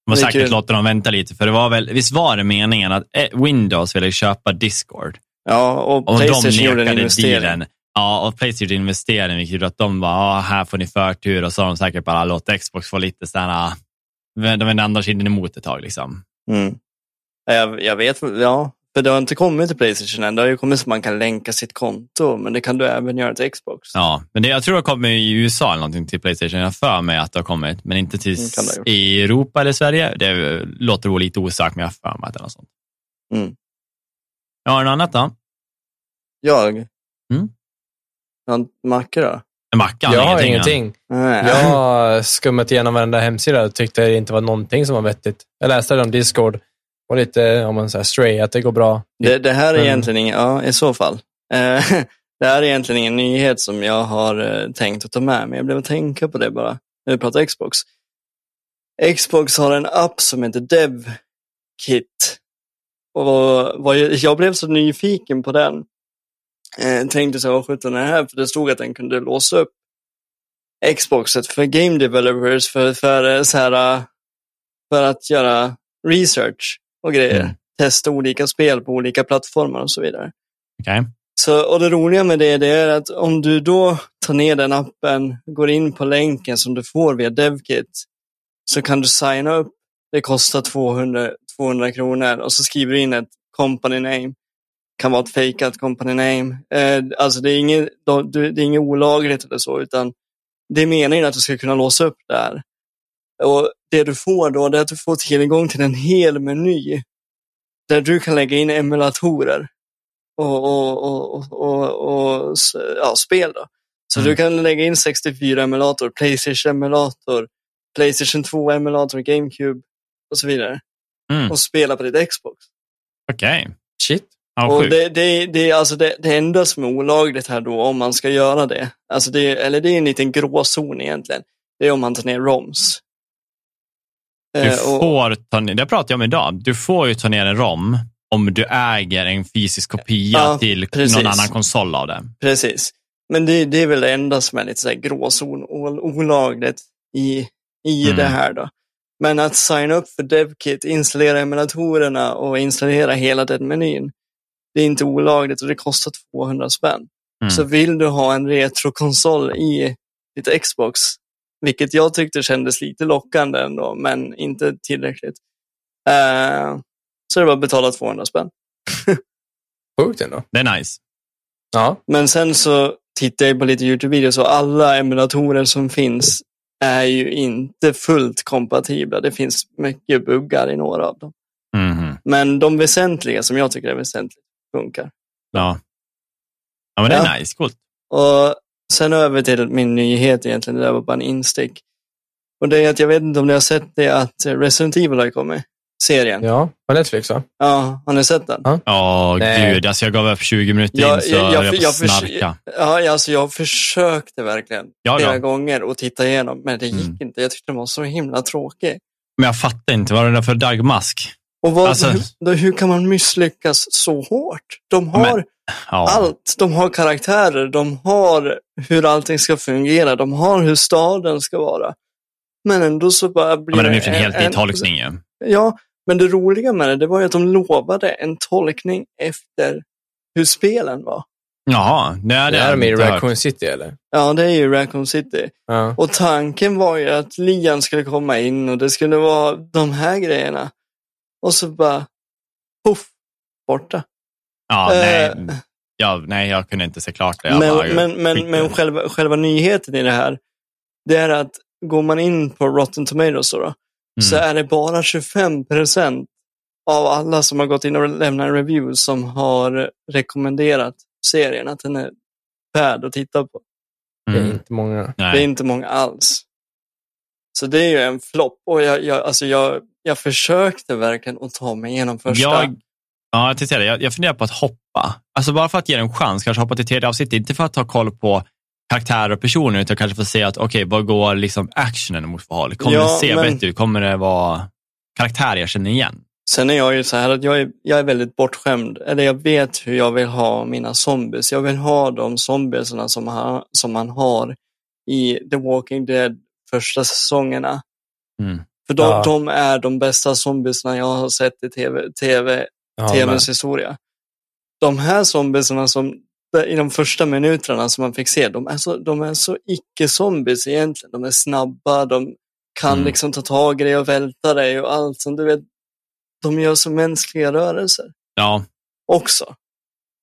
De har säkert låtit dem vänta lite, för det var väl, visst var det meningen att eh, Windows ville köpa Discord? ja, och Och Playstation de gjorde en investering. dealen. Ja, och Playstation investerade, vilket gjorde att de bara, ah, här får ni förtur. Och så har de säkert bara låtit Xbox få lite sådana, de vände andra kinden emot ett tag. Liksom. Mm. Ja, Jag, jag vet, ja. För det har inte kommit till Playstation än. Det har ju kommit så att man kan länka sitt konto, men det kan du även göra till Xbox. Ja, men det, jag tror det kommer i USA eller någonting till Playstation. Jag har för mig att det har kommit, men inte till Mm, det i Europa eller Sverige. Det låter väl lite osökt, men jag har för mig att det är något sånt. Mm. Ja, har du något annat då? Jag? Mm. Ja, Macke då? En macka? Jag har ingenting. ingenting. Jag har skummat igenom varenda hemsida och tyckte det inte var någonting som var vettigt. Jag läste det om Discord och lite om man säger stray, att det går bra. Det, det här är Men- egentligen ja i så fall. Eh, det här är egentligen ingen nyhet som jag har eh, tänkt att ta med mig. Jag blev att tänka på det bara när vi pratar Xbox. Xbox har en app som heter DevKit. Och jag, jag blev så nyfiken på den. Eh, tänkte så här, vad sjutton är det här? För det stod att den kunde låsa upp Xboxet för game developers för, för, så här, för att göra research och grejer. Mm. Testa olika spel på olika plattformar och så vidare. Okej. Så, och det roliga med det, det är att om du då tar ner den appen, går in på länken som du får via DevKit, så kan du signa upp. Det kostar 200, 200 kronor och så skriver du in ett company name. Kan vara ett fejkat company name. Eh, alltså det är, inget, det är inget olagligt eller så, utan det är meningen att du ska kunna låsa upp det här. Och det du får då, är att du får tillgång till en hel meny där du kan lägga in emulatorer. och, och, och, och, och ja, spel. Då. Så Mm. du kan lägga in 64-emulator, Playstation-emulator, Playstation 2-emulator, GameCube och så vidare. Mm. Och spela på ditt Xbox. Okej. Shit. Ja, och det, det, det är alltså det, det enda som är olagligt här då, om man ska göra det. Alltså det, eller det är en liten gråzon egentligen. Det är om man tar ner ROMs. Du Eh, och- får ta ner, det pratade jag om idag. Du får ju ta ner en ROM om du äger en fysisk kopia Ja, till precis. någon annan konsol av det. Precis. Men det, det är väl det enda som är lite så här gråzon, ol- olagligt i, i Mm. det här då. Men att signa upp för DevKit, installera emulatorerna och installera hela den menyn, det är inte olagligt och det kostar 200 spänn. Mm. Så vill du ha en retrokonsol i ditt Xbox, vilket jag tyckte kändes lite lockande ändå, men inte tillräckligt. Eh, så det bara att betala 200 spänn. Sjukt ändå. Det är nice. Ja. Men sen så tittar jag på lite YouTube-videos och alla emulatorer som finns är ju inte fullt kompatibla. Det finns mycket buggar i några av dem. Mhm. Men de väsentliga som jag tycker är väsentligt funkar. Ja. ja, men det är Ja. nice. Coolt. Och sen över till min nyhet egentligen, det där var bara en instick. Och det är att jag vet inte om ni har sett det att Resident Evil har kommit, serien. Ja, Ja, på Netflix va? har ni sett den? Ja. Ja, Nej. gud. Alltså jag gav upp 20 minuter Ja, in så jag- jag, jag- jag, jag snarka. Ja, alltså jag försökte verkligen Ja, flera ja. gånger att titta igenom, men det gick Mm. inte. Jag tyckte den var så himla tråkig. Men jag fattar inte. Vad är det där för dagmask? Och vad, Alltså- hur, hur kan man misslyckas så hårt? De har Men- Ja. allt. De har karaktärer, de har hur allting ska fungera, de har hur staden ska vara. Men ändå så bara Ja, blir men de har det gjort en helt ny tolkning ju. Ja, men det roliga med det, det var ju att de lovade en tolkning efter hur spelen var. Jaha, det, det, Det är de i. Raccoon City eller? Ja, det är ju Raccoon City. Ja. Och tanken var ju att Lian skulle komma in och det skulle vara de här grejerna. Och så bara, poff, borta. Ja, nej. Eh, Ja, nej, jag kunde inte se klart det. Jag Men, bara, men, men, men själva, själva nyheten i det här, det är att går man in på Rotten Tomatoes då, då så Mm. är det bara 25 procent av alla som har gått in och lämnat en review som har rekommenderat serien, att den är värd att titta på. Det är Mm. inte många. Det är Nej. inte många alls. Så det är ju en flopp och jag, jag, alltså jag, jag försökte verkligen att ta mig igenom första. Jag, ja, jag, det. jag, jag funderar på att hoppa. Alltså bara för att ge det en chans, kanske hoppa till tredje avsnittet. Inte för att ta koll på karaktärer och personer, utan kanske få se att okej, vad går liksom actionen mot för håll? Kommer Ja, det se men- bättre ut? Kommer det vara karaktärer jag känner igen? Sen är jag ju så här att jag är, jag är väldigt bortskämd. Eller jag vet hur jag vill ha mina zombies. Jag vill ha de zombiesarna som, ha, som man har i The Walking Dead första säsongerna. Mm. För de, Ja. de är de bästa zombiesarna jag har sett i TV, TV, Ja, TVns historia. De här zombiesarna som i de första minuterna som man fick se, de är så, de är så icke-zombies egentligen. De är snabba, de kan Mm. liksom ta tag i dig och välta dig och allt som du vet. De gör så mänskliga rörelser Ja, också.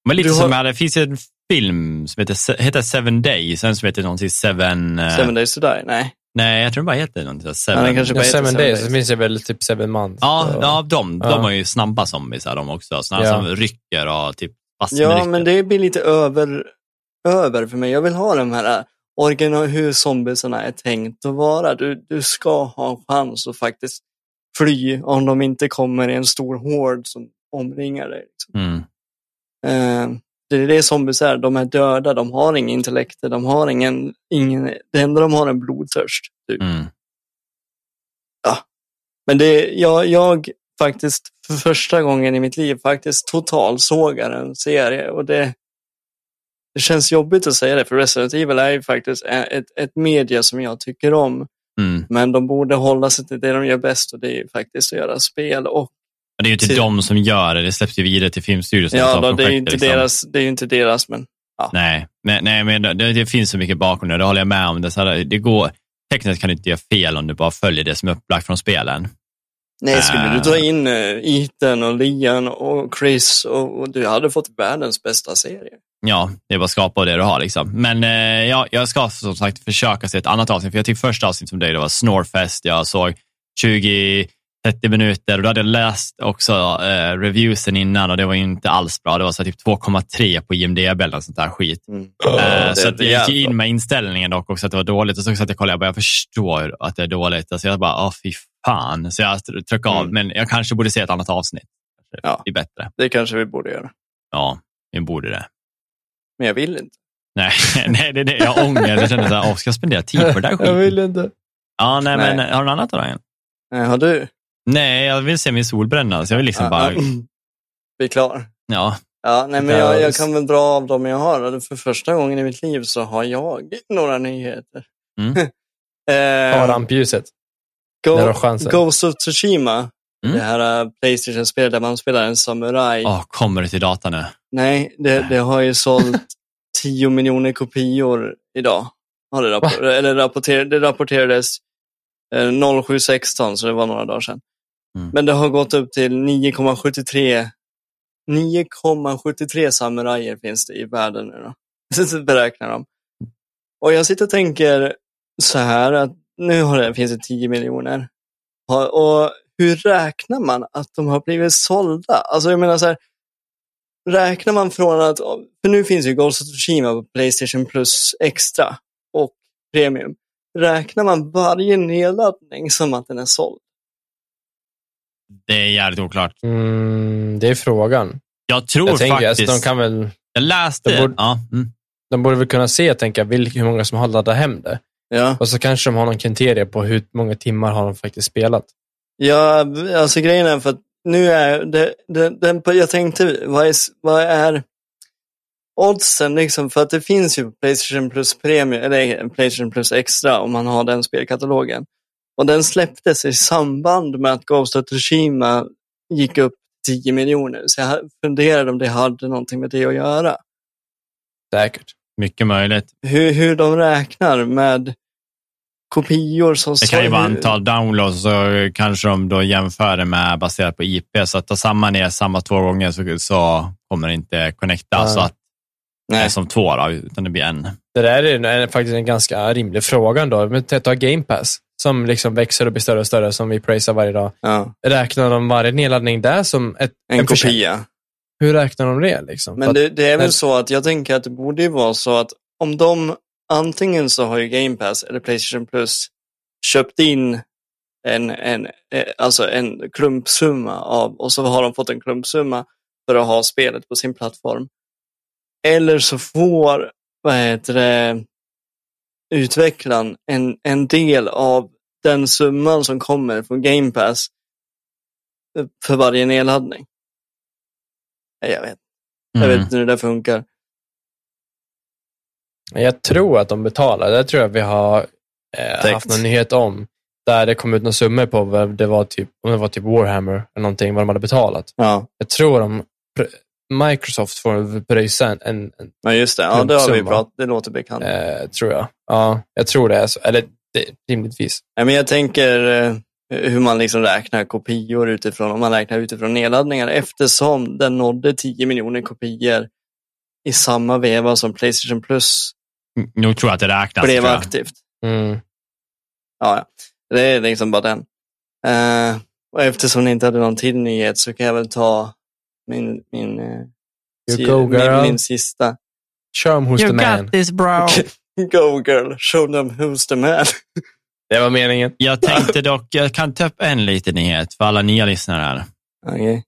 men lite Du har- som här, det finns en film som heter, heter Seven Days, en som heter någonting Seven... eh, Seven Days to Die, nej. Nej, jag tror den bara heter någonting. här, Ja, den Seven. kanske Ja, bara heter Seven Seven Days, Days. så finns det väl typ Seven Months. Ja, ja de, Ja. de har ju snabba zombies här, de också. Sådana Ja. som rycker och typ fast med Ja, rycker. men det blir lite över, över för mig. Jag vill ha de här äh, original, hur zombiesarna är tänkt att vara. Du, du ska ha en chans att faktiskt fly om de inte kommer i en stor hård som omringar dig. Liksom. Mm. Eh, det är det zombies är. De är döda, de har ingen intellekt, de har ingen, ingen det enda de har är en blodtörst. Typ. Mm. Men det, jag, jag faktiskt för första gången i mitt liv faktiskt totalsågar en serie och det, det känns jobbigt att säga det för Resident Evil är ju faktiskt ett, ett media som jag tycker om. Mm. Men de borde hålla sig till det de gör bäst och det är faktiskt att göra spel och Det är ju inte Till- de som gör det, det släpps ju vidare till filmstudion. ja, då, det är ju inte deras, det är inte deras men Nej, nej, nej men det, det finns så mycket bakom det, det håller jag med om. Det, så här, det går, tekniskt kan du inte göra fel om du bara följer det som är upplagt från spelen. nej, skulle Äh. du ta in uh, Ethan och Lian och Chris och, och du hade fått världens bästa serie. Ja, det är bara att skapa det du har. Liksom. Men eh, ja, jag ska som sagt försöka se ett annat avsnitt, för jag tyckte första avsnittet som dig, det var Snorefest. Jag såg 20, 30 minuter och då hade jag läst också eh, reviewsen innan och det var inte alls bra. Det var så typ 2,3 på IMDB eller sånt där skit. Mm. Eh, så det att jag är gick in med inställningen dock också att det var dåligt och så satt jag och kollade, jag bara, jag förstår att det är dåligt. Alltså jag bara, åh fy fan. Så jag tryckte av, Mm. men jag kanske borde se ett annat avsnitt. Ja. Det blir bättre. Det kanske vi borde göra. Ja, vi borde det. Men jag vill inte. Nej, nej det är det. Jag ångest. Jag känner så här, ska jag spendera tid på det där Jag skiten? vill inte. Ja, nej, Nej. men har du något annat då? Ryan? Eh, har du? Nej, jag vill se min solbränna. Så jag vill liksom bara, är klar. ja. Ja, nej, men jag, jag kan väl dra av dem jag har. Och För första gången i mitt liv så har jag några nyheter. Mm. eh, Ta rampljuset. Go- när du har chansen. Ghost of Tsushima. Mm. Det här uh, Playstation-spelet där man spelar en samuraj. Åh, kommer det till data nu? Nej, det, det har ju sålt 10 miljoner kopior idag. Har det, rappor- eller rapporter- det rapporterades eh, 07.16, så det var några dagar sedan. Mm. Men det har gått upp till 9,73 9,73 samurajer finns det i världen nu då. Så beräknar de. Och jag sitter och tänker så här att nu har det, finns det 10 miljoner. Och hur räknar man att de har blivit sålda? Alltså jag menar så här, räknar man från att, för nu finns ju Ghost of Tsushima på Playstation Plus Extra och Premium. Räknar man varje nedladdning som att den är såld? Det är jävligt oklart. Mm, det är frågan. Jag tror Jag tänker, faktiskt, alltså, de, kan väl, jag läste, de borde- ja, mm. de borde väl kunna se, tänka, vilka, hur många som har laddat hem det. Ja. Och så kanske de har någon kriterie på hur många timmar har de faktiskt spelat. Ja, alltså grejen är för att nu är det, det, den, jag tänkte, vad är, vad är oddsen liksom? För att det finns ju Playstation Plus Premium, eller Playstation Plus Extra om man har den spelkatalogen. Och den släpptes i samband med att Ghost of Tsushima gick upp 10 miljoner. Så jag funderade om det hade någonting med det att göra. Säkert. mycket möjligt. Hur, hur de räknar med kopior som Det kan ju vara antal downloads så kanske de då jämför det med baserat på IP. Så att ta samman ner samma två gånger så, så kommer det inte connecta Ja. så att Nej. som två då, utan det blir en. Det där är, är faktiskt en ganska rimlig fråga ändå. Men Ta Game Pass, som liksom växer och blir större och större, som vi prisar varje dag. Ja, Räknar de varje nedladdning där som ett, en försäljning? kopia. Hur räknar de det? Liksom? Men det, det är väl så att jag tänker att det borde ju vara så att om de antingen så har ju Game Pass eller Playstation Plus köpt in en, en, eh, alltså en klumpsumma av och så har de fått en klumpsumma för att ha spelet på sin plattform. Eller så får vad heter det, utvecklaren en, en del av den summan som kommer från Game Pass för varje nedladdning. Nej, Jag vet jag Mm. vet inte hur det där funkar. Jag tror att de betalar. Det tror jag vi har eh, haft någon nyhet om. Där det kom ut några summor på vad det var typ, om det var typ Warhammer eller någonting, vad de hade betalat. Ja, Jag tror de, Microsoft får pröjsa en, en, en ja just det. Ja, det har vi pratat Det låter bekant. eh, tror jag. Ja, jag tror det är så. Eller det, rimligtvis. Nej, men jag tänker eh, hur man liksom räknar kopior utifrån, om man räknar utifrån nedladdningar eftersom den nådde 10 miljoner kopior i samma veva som Playstation Plus Nog tror jag att det räknas. blev aktivt. Mm. Ja, ja. Det är liksom bara den. Eh, och eftersom ni inte hade någon till nyhet så kan jag väl ta min, min, eh, You si- go, min, girl. min sista. Show 'em who's the man. this bro. Go girl, show them who's the man. Det var meningen. Jag tänkte dock, jag kan ta upp en liten nyhet för alla nya lyssnare här. Okej.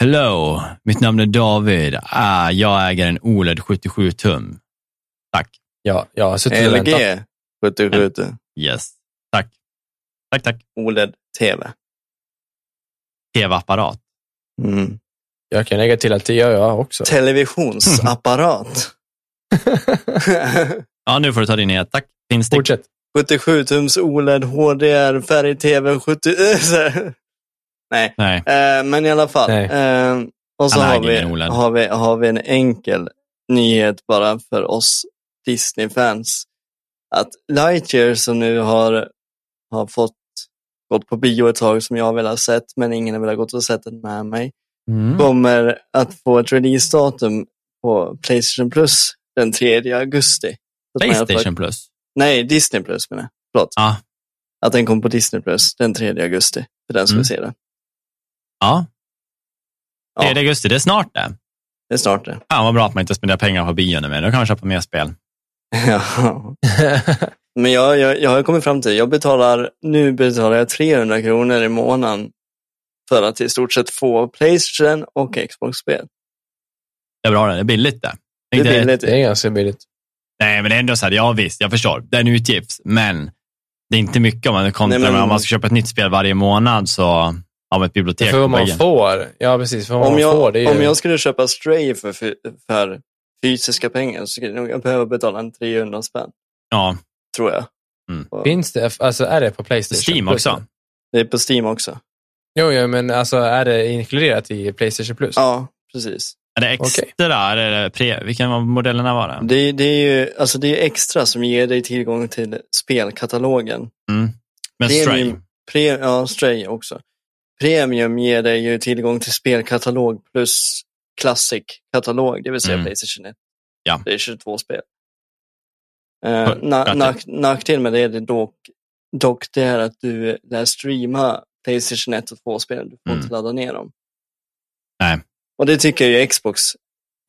Hello, mitt namn är David. Ah, jag äger en OLED 77 tum. Tack. Ja, jag har suttit och. LG 77 Yes. Tack. Tack, tack. OLED-TV. TV-apparat. Mm. Jag kan lägga till att det gör jag också. Televisionsapparat. Ja, nu får du ta din nyhet. Tack. Finns det? Fortsätt. 77 tums OLED HDR färg-TV 70... Nej, Nej. eh, men i alla fall. Eh, och så har vi, OLED. har, vi, har vi en enkel nyhet bara för oss Disney-fans. Att Lightyear som nu har, har fått gått på bio ett tag som jag vill ha sett men ingen har velat gått och sett den med mig. Mm. kommer att få ett releasedatum på Playstation Plus den 3 augusti. Playstation Plus. Nej, Disney Plus menar jag. Förlåt. Ja. att den kommer på Disney Plus den 3 augusti, för den som Mm. vill se den. Ja, Ja. 3 augusti, det är snart det. Det är snart det. Fan vad bra att man inte spenderar pengar på bio nu, men då kan man köpa mer spel. Ja. Men jag, jag, jag har kommit fram till, jag betalar, nu betalar jag 300 kronor i månaden för att i stort sett få Playstation och Xbox-spel. Det är bra det, det är billigt det. Det är billigt. det är ganska billigt. Nej, men det är ändå så här, ja visst, jag förstår. Det är en utgift, men det är inte mycket om man kontra Nej, men- om man ska köpa ett nytt spel varje månad så man ett bibliotek För vad man får. Ja, precis. För vad Om man får, det jag, är ju... om jag skulle köpa Stray för, för, fysiska pengar så skulle jag nog behöva betala en 300 spänn, Ja, tror jag. Mm. Och Finns det, alltså är det på Playstation? Steam också. Det är på Steam också. Jo, jo, men alltså är det inkluderat i Playstation Plus? Ja, precis. Är det extra? Är det pre, vilken av modellerna var det? Det, det, är ju alltså det är extra som ger dig tillgång till spelkatalogen. Mm. Men Premium- Stray? Pre, ja, Stray också. Premium ger dig ju tillgång till spelkatalog plus Classic-katalog, det vill säga Mm. Playstation 1. Ja. Det är 22 spel. Eh, Ja, na, nack, nackdel med det är det dock, dock det är att du lär streama Playstation 1 och 2-spel. Du får Mm. inte ladda ner dem. Nej. Och det tycker jag ju Xbox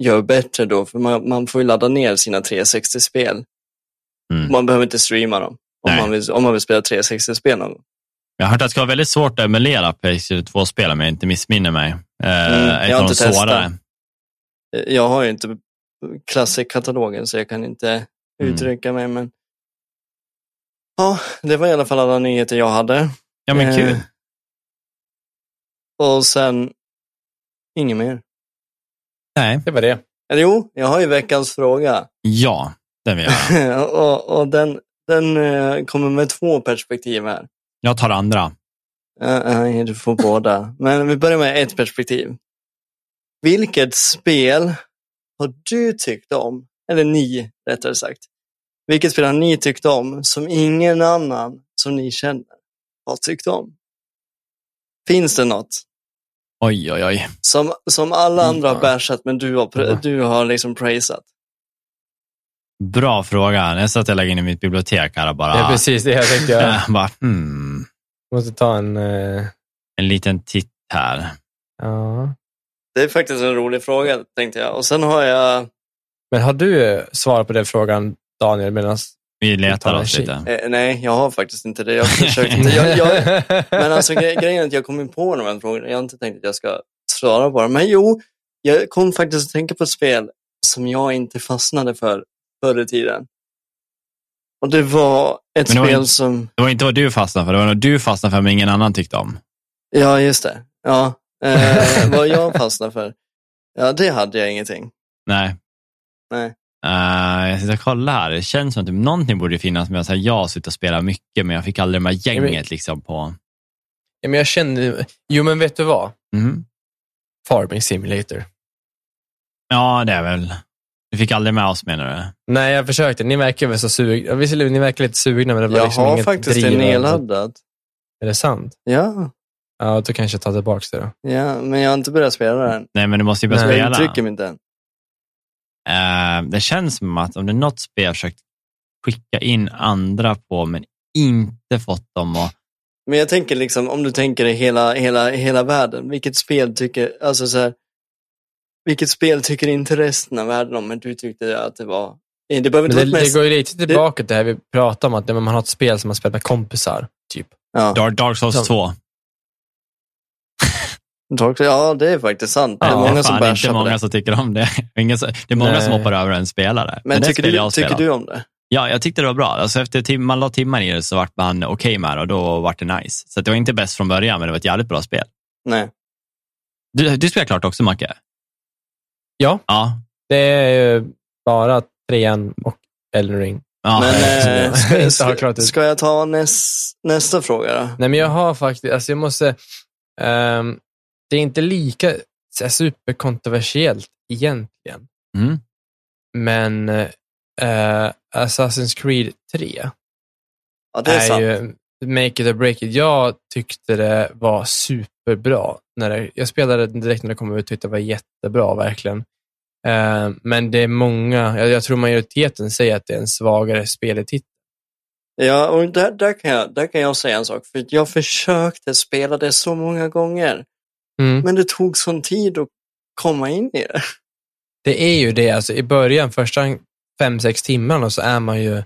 gör bättre då, för man, man får ju ladda ner sina 360-spel. Mm. Man behöver inte streama dem. Om man, vill, om man vill spela 360-spel någon gång. Jag har hört att det ska vara väldigt svårt att emulera Playstation 2-spel om jag inte missminner mig. Eh, Mm, jag har inte testat. Eh, Jag har ju inte Classic-katalogen så jag kan inte Mm. uttrycka mig. Men... Ja, det var i alla fall alla nyheter jag hade. Ja, men kul. Och sen, inget mer. Nej. Det var det. Eller jo, jag har ju veckans fråga. Ja, den vill jag och och den, den eh, kommer med två perspektiv här. Jag tar andra. Eh, Nej, du får båda. Men vi börjar med ett perspektiv. Vilket spel har du tyckt om, eller ni rättare sagt, vilket spel har ni tyckt om som ingen annan som ni känner har tyckt om? Finns det något Oj, oj, oj. som, som alla andra har bashat men du har, du har liksom praisat? Bra fråga. Nästan att jag lägger in i mitt bibliotek här och bara... Det är precis det jag tänkte göra. Jag bara, hmm, Måste ta en... eh, en liten titt här. ja. Det är faktiskt en rolig fråga tänkte jag. Och sen har jag, Men har du eh, svarat på den frågan, Daniel, medan... Vi letar oss lite. eh, nej jag har faktiskt inte det. Jag försökte. jag, jag, Men alltså gre grejen är att jag kom in på de här frågorna. Jag har inte tänkt att jag ska svara på dem. Men jo, jag kom faktiskt att tänka på ett spel som jag inte fastnade för förr i tiden. Och det var ett det var spel inte- som, Det var inte vad du fastnade för, det var vad du fastnade för men ingen annan tyckte om. ja just det, ja, eh, vad jag fastnade för. Ja, det hade jag ingenting. Nej. Nej. Uh, jag sitter och kollar här. Det känns som att typ någonting borde finnas med att jag har suttit och spelat mycket, men jag fick aldrig med gänget liksom på... ja, men jag kände... Jo, men vet du vad? Mhm. Farming Simulator. Ja, det är väl... Du fick aldrig med oss menar du? Nej, jag försökte. Ni verkar väl så sugna. Visserligen, ni verkar lite sugna, men det var Jag liksom har inget faktiskt driv. det nedladdat. Är det sant? Ja, Ja, då kanske jag tar tillbaka det då. ja, men jag har inte börjat spela den. Nej, men du måste ju börja Nej. Jag spela. uttrycker mig inte än. Eh, det känns som att om det är något spel jag försökt skicka in andra på, men inte fått dem att... Men jag tänker liksom, om du tänker i hela, hela, hela världen, vilket spel tycker, alltså så här, vilket spel tycker inte resten av världen om, men du tyckte att det var, det behöver inte det, det mest, går ju lite tillbaka till det här vi pratade om, att man har ett spel som man spelar med kompisar, typ. ja, Dark, Dark Souls Ja. 2. Ja, det är faktiskt sant. Det är Ja, många fan, som det inte på många det. som tycker om det. Ingen som- Det är många Nej. som hoppar över en spelare. Men det tycker, du, jag tycker du om det? Ja, jag tyckte det var bra. Alltså efter tim- man la timmar i det så vart man okej med det och då vart det nice. Så det var inte bäst från början, men det var ett jävligt bra spel. Nej. Du, du spelar klart också, Macke? Ja. Ja. Det är ju bara trean och Elden Ring. ja. Men eh, jag ska, klarat ska, ska jag ta näs, nästa fråga då? Nej, men jag har faktiskt, alltså jag måste, ehm, det är inte lika så superkontroversiellt egentligen, Mm. men eh, Assassin's Creed 3 Ja, det är, är, sant. ju make it or break it. Jag tyckte det var superbra. När det, jag spelade det direkt när det kom ut och tyckte det var jättebra, verkligen. Eh, men det är många, jag, jag tror majoriteten säger att det är en svagare speletitel. Ja, och där, där, kan jag, där kan jag säga en sak. För jag försökte spela det så många gånger. Mm. Men det tog sån tid att komma in i det. Det är ju det, alltså i början, första fem, sex timmarna så är man ju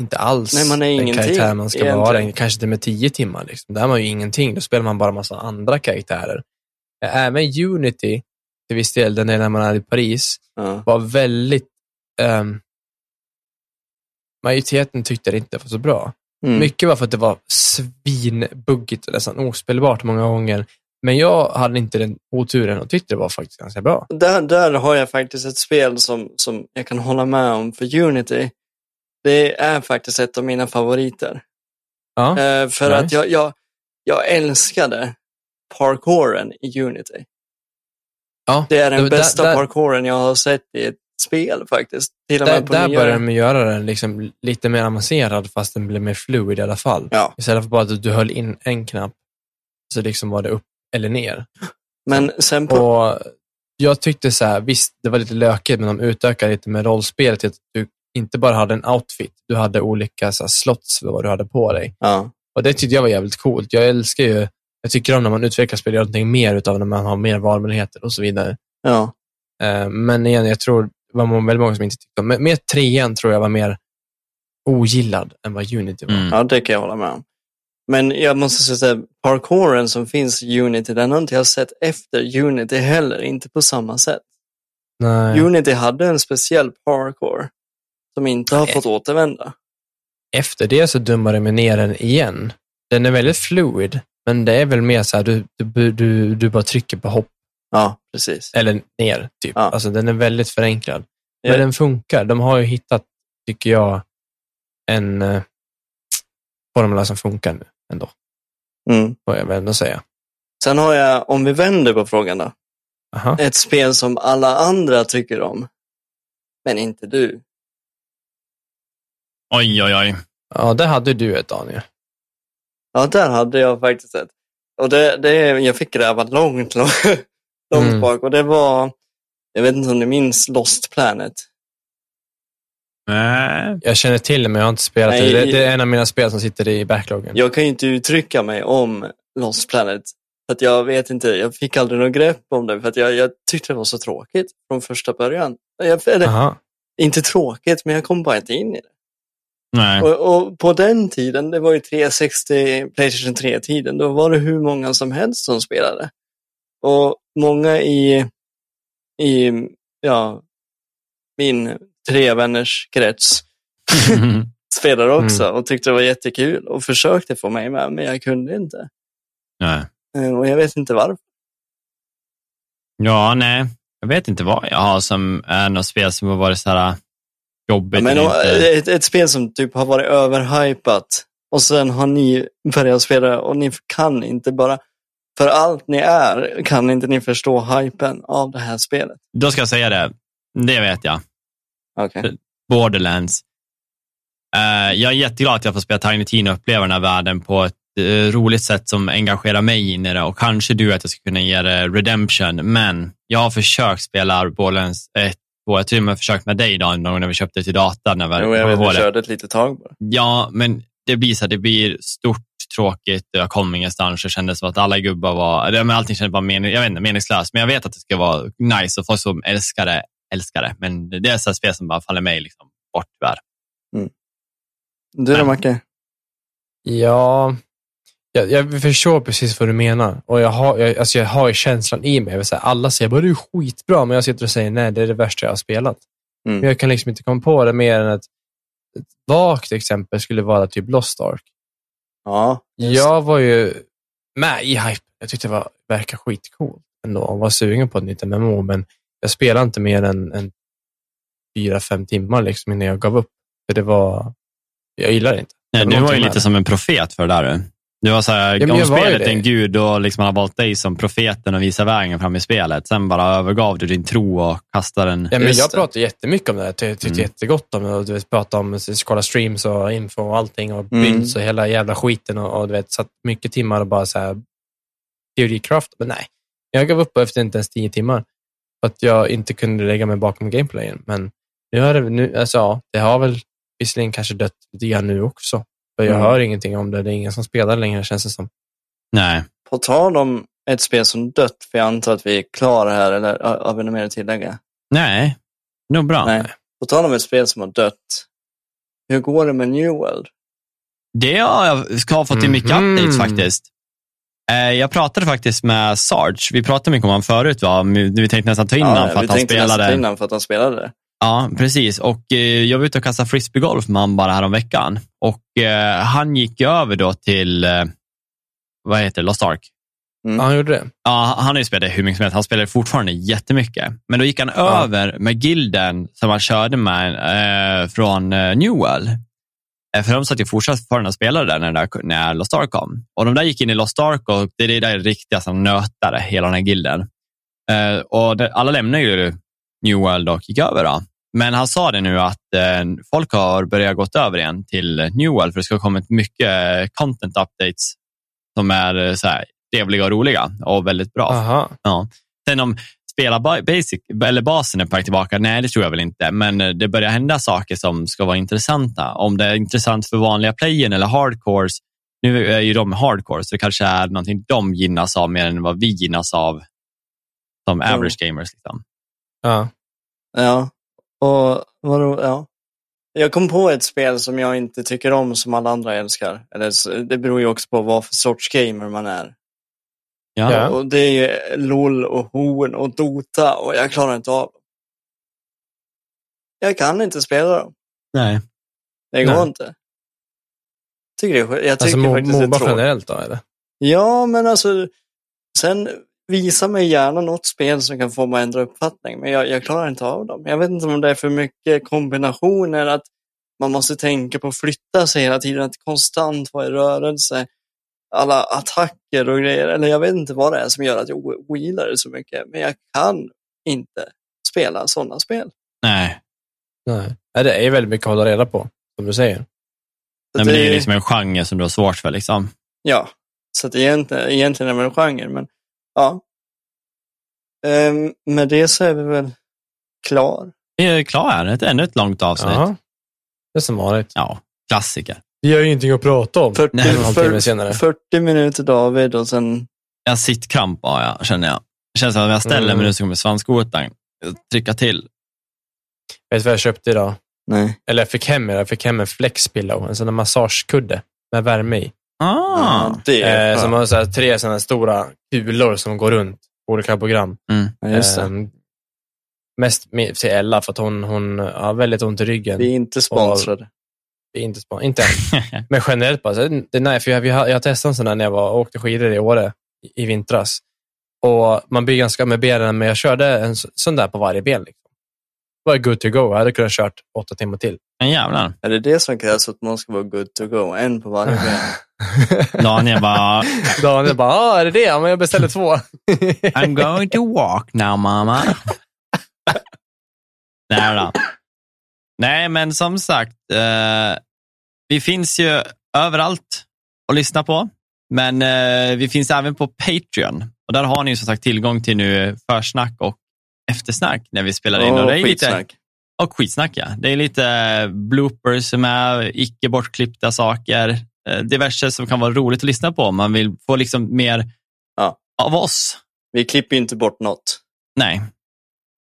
inte alls Nej, man är den karaktär man ska egentligen. vara, kanske inte med tio timmar. Liksom. Där är man ju ingenting, då spelar man bara massa andra karaktärer. Även Unity, till viss del, den är när man är i Paris, Ja. var väldigt... ehm, majoriteten tyckte det inte var så bra. Mm. Mycket var för att det var svinbuggigt och nästan ospelbart många gånger. Men jag hade inte den oturen och tyckte det var faktiskt ganska bra. Där, där har jag faktiskt ett spel som, som jag kan hålla med om för Unity. Det är faktiskt ett av mina favoriter. Ja, Eh, för nice. att jag, jag, jag älskade parkouren i Unity. ja. Det är den där- bästa där- parkouren jag har sett i ett spel faktiskt. Till och Där, med på där började de göra den liksom lite mer avancerad fast den blev mer fluid i alla fall. Ja, Istället för bara att du höll in en knapp så liksom var det upp eller ner. men sen på... Och jag tyckte så här, visst det var lite lökigt men de utökade lite med rollspelet till att du inte bara hade en outfit, du hade olika så här, slots för vad du hade på dig. Ja, Och det tyckte jag var jävligt coolt. Jag älskar ju, jag tycker om när man utvecklar spel, gör någonting mer utav när man har mer valmöjligheter och så vidare. ja. Eh, Men igen, jag tror det var väldigt många som inte tyckte om. Men Mer trean tror jag var mer ogillad än vad Unity var. Mm. Ja, det kan jag hålla med om. Men jag måste säga att parkouren som finns i Unity, den har inte jag sett efter Unity heller, inte på samma sätt. Nej. Unity hade en speciell parkour som inte har Nej. fått återvända. Efter det så dummar de ner den igen. Den är väldigt fluid, men det är väl mer så här, du, du, du, du bara trycker på hopp Ja, precis. eller ner. Typ. Ja. Alltså, den är väldigt förenklad. Ja. Men den funkar. De har ju hittat, tycker jag, en eh, formel som funkar nu ändå, Mm. får jag väl ändå säga. Sen har jag, om vi vänder på frågan då, Aha. ett spel som alla andra tycker om, men inte du. Oj, oj, oj. Ja, där hade du ett, Daniel. Ja, där hade jag faktiskt ett. Och det, det, jag fick gräva långt, långt, långt Mm. bak och det var, jag vet inte om ni minns Lost Planet. Nej. Jag känner till det, men jag har inte spelat Nej, det. det. Det är en av mina spel som sitter i backloggen. Jag kan ju inte uttrycka mig om Lost Planet. För att jag vet inte, jag fick aldrig något grepp om det för att jag, jag tyckte det var så tråkigt från första början. Jag, eller, Aha. inte tråkigt, men jag kom bara inte in i det. Nej. Och, och på den tiden, det var ju 360, Playstation 3-tiden, då var det hur många som helst som spelade. Och många i, i ja, min tre vänners krets spelade också och tyckte det var jättekul och försökte få mig med, men jag kunde inte. Nej. Eh, Och jag vet inte varför. Ja, nej. Jag vet inte vad jag har som är något spel som har varit så här jobbigt. Men eller om- inte. ett, ett spel som typ har varit överhypat och sen har ni börjat spela och ni kan inte bara, för allt ni är, kan inte ni förstå hypen av det här spelet. Då ska jag säga det. Det vet jag. Okej. Borderlands. Eh, jag är jätteglad att jag får spela Tiny Tina och uppleva den här världen på ett eh, roligt sätt som engagerar mig in i det och kanske du att jag ska kunna ge det redemption. Men jag har försökt spela Borderlands 1 och jag har till och med försökt med dig Dan, någon gång när vi köpte till datorn. När vi, Jo, jag vet, vi det? körde ett litet tag bara. Ja, men det blir så här, det blir stort, tråkigt, jag kom ingenstans och kände som att alla gubbar var, men allting kändes bara mening, jag vet inte, meningslöst. Men jag vet att det ska vara nice och folk som älskar det, älskar det. Men det är så spel som bara faller mig liksom bort tyvärr. Du då. Macke? Ja, jag, jag förstår precis vad du menar. Och jag har, jag, alltså jag har ju känslan i mig. Jag vill säga, alla säger bara det är skitbra, men jag sitter och säger nej, det är det värsta jag har spelat. Mm. Men jag kan liksom inte komma på det mer än att ett vagt exempel skulle vara typ Lost Ark. Ja. Jag var ju med i hype. Jag tyckte det var, verkar skitcoolt ändå och var sugen på ett nytt MMO, men jag spelade inte mer än, än fyra, fem timmar liksom innan jag gav upp. För det var, jag gillar det inte. Nej, Det var du var ju lite som en profet för det där. du. Du var så här, Ja, om spelet är en gud och liksom han har valt dig som profeten och visar vägen fram i spelet. Sen bara övergav du din tro och kastade den. Ja, men jag pratar jättemycket om det här. Jag tyckte Mm. jättegott om det. Och, du vet, prata om kolla streams och info och allting och Mm. builds och hela jävla skiten. Och, och du vet, satt mycket timmar och bara så här teoricraft. Men nej, jag gav upp efter inte ens tio timmar. För att jag inte kunde lägga mig bakom gameplayen. Men nu har det, nu, alltså, ja, det har väl visserligen kanske dött lite grann nu också. För jag Mm. hör ingenting om det. Det är ingen som spelar längre känns det som. Nej. På tal om ett spel som dött, för jag antar att vi är klara här, eller har har vi något mer att tillägga? Nej. Nog bra. Nej. På tal om ett spel som har dött, hur går det med New World? Det har jag ska ha fått till mycket Mhm. updates faktiskt. Eh, Jag pratade faktiskt med Sarge. Vi pratade mycket om honom förut. Va? Vi tänkte nästan ta in honom för vi att han tänkte nästan spelade. ta in honom för att han spelade det. Ja, precis. Och eh, jag var ute och kastade frisbeegolf med honom bara härom veckan. Och eh, han gick över då till, eh, vad heter det, Lost Ark. Mm. Ja, han gjorde det. Ja, han har ju spelat hur mycket som helst. Han spelar fortfarande jättemycket. Men då gick han Ja. över med gilden som han körde med eh, från Newell. För de satt ju fortfarande och spelade där när, där när Lost Ark kom. Och de där gick in i Lost Ark och det är det där riktiga som nötare, hela den här gilden. Eh, och det, alla lämnade ju New World och gick över. Då. Men han sa det nu att eh, folk har börjat gått över igen till New World för det ska ha kommit mycket eh, content updates som är så här, trevliga och roliga och väldigt bra. Aha. Ja. Sen om spela ba- basic, eller basen är på väg tillbaka, nej det tror jag väl inte. Men eh, det börjar hända saker som ska vara intressanta. Om det är intressant för vanliga playern eller hardcores. Nu är ju de hardcore, så det kanske är någonting de gynnas av mer än vad vi gynnas av som Jo. average gamers. Liksom. Ja. Ja, och vadå, ja. Jag kom på ett spel som jag inte tycker om som alla andra älskar. Eller, det beror ju också på vad för sorts gamer man är. Ja. Och det är ju LOL och Horn och Dota och jag klarar inte av dem. Jag kan inte spela dem. Nej. Det går Nej. inte. Tycker det jag Alltså tycker Mo- faktiskt det är Moba tråkigt. generellt då, eller? Ja, men alltså sen visa mig gärna något spel som kan få mig att ändra uppfattning. Men jag, jag klarar inte av dem. Jag vet inte om det är för mycket kombinationer, att man måste tänka på att flytta sig hela tiden, att konstant vara i rörelse. Alla attacker och grejer. Eller jag vet inte vad det är som gör att jag ogillar det så mycket. Men jag kan inte spela sådana spel. Nej. Nej. Det är ju väldigt mycket att hålla reda på, som du säger. Nej, men det är ju liksom en genre som du har svårt för. Liksom. Ja, så att egentligen, egentligen är det en genre, men ja. Ehm, med det så är vi väl klar. Vi är klara. Ett, ännu ett långt avsnitt. Ja. Ja. Det är som vanligt. klassiker. Vi har ju ingenting att prata om. 40, Nej, en 40, senare. 40 minuter David och sen, Jag sittkramp har jag, känner jag. Det känns som att om jag ställer Mm. mig nu så kommer svanskotan trycka till. Vet du vad jag köpte idag? nej. Eller jag fick hem, jag fick hem en flexpillow, en sån där massagekudde med värme i. Ah. Ja, det är Eh, som har så här, tre sådana stora kulor som går runt på olika program. Ja, just det. Ehm, mest till Ella för att hon, hon har väldigt ont i ryggen. Vi är inte sponsrade. Det är inte, span- inte än. Men generellt bara, så det nice, för jag, har- jag testade en sån där när jag var, åkte skidor i Åre i, i vintras. Och man blir ganska med benen, men jag körde en så- sån där på varje ben. Liksom. Det var good to go. Jag hade kunnat kört åtta timmar till. Men jävlar. Är det det som krävs för att man ska vara good to go? En på varje ben. Daniel bara, Daniel bara, ah, är det det? Ja, men jag beställde två. I'm going to walk now mamma. Nej då. Nej, men som sagt, eh, vi finns ju överallt att lyssna på. Men eh, vi finns även på Patreon. Och där har ni som sagt tillgång till nu försnack och eftersnack när vi spelar in. Och och det är lite, skitsnack. och skitsnack, ja. Det är lite bloopers med icke bortklippta saker. Eh, diverse som kan vara roligt att lyssna på. Man vill få liksom mer Ja. av oss. Vi klipper inte bort något. Nej.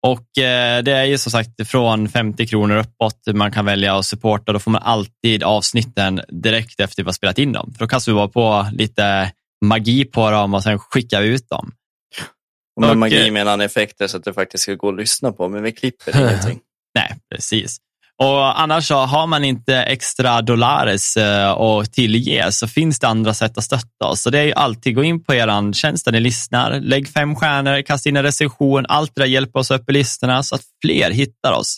Och eh, det är ju som sagt från 50 kronor uppåt man kan välja att supporta. Då får man alltid avsnitten direkt efter vi har spelat in dem. För då kastar vi bara på lite magi på dem och sen skickar vi ut dem. Och med Och, magi eh, menar han effekter så att det faktiskt ska gå att lyssna på, men vi klipper ingenting. Nej, precis. Och annars så har man inte extra dollares eh, att tillge så finns det andra sätt att stötta oss. Så det är ju alltid, gå in på er tjänst där ni lyssnar, lägg fem stjärnor, kasta in en recension. Allt det där hjälper oss upp i listorna så att fler hittar oss.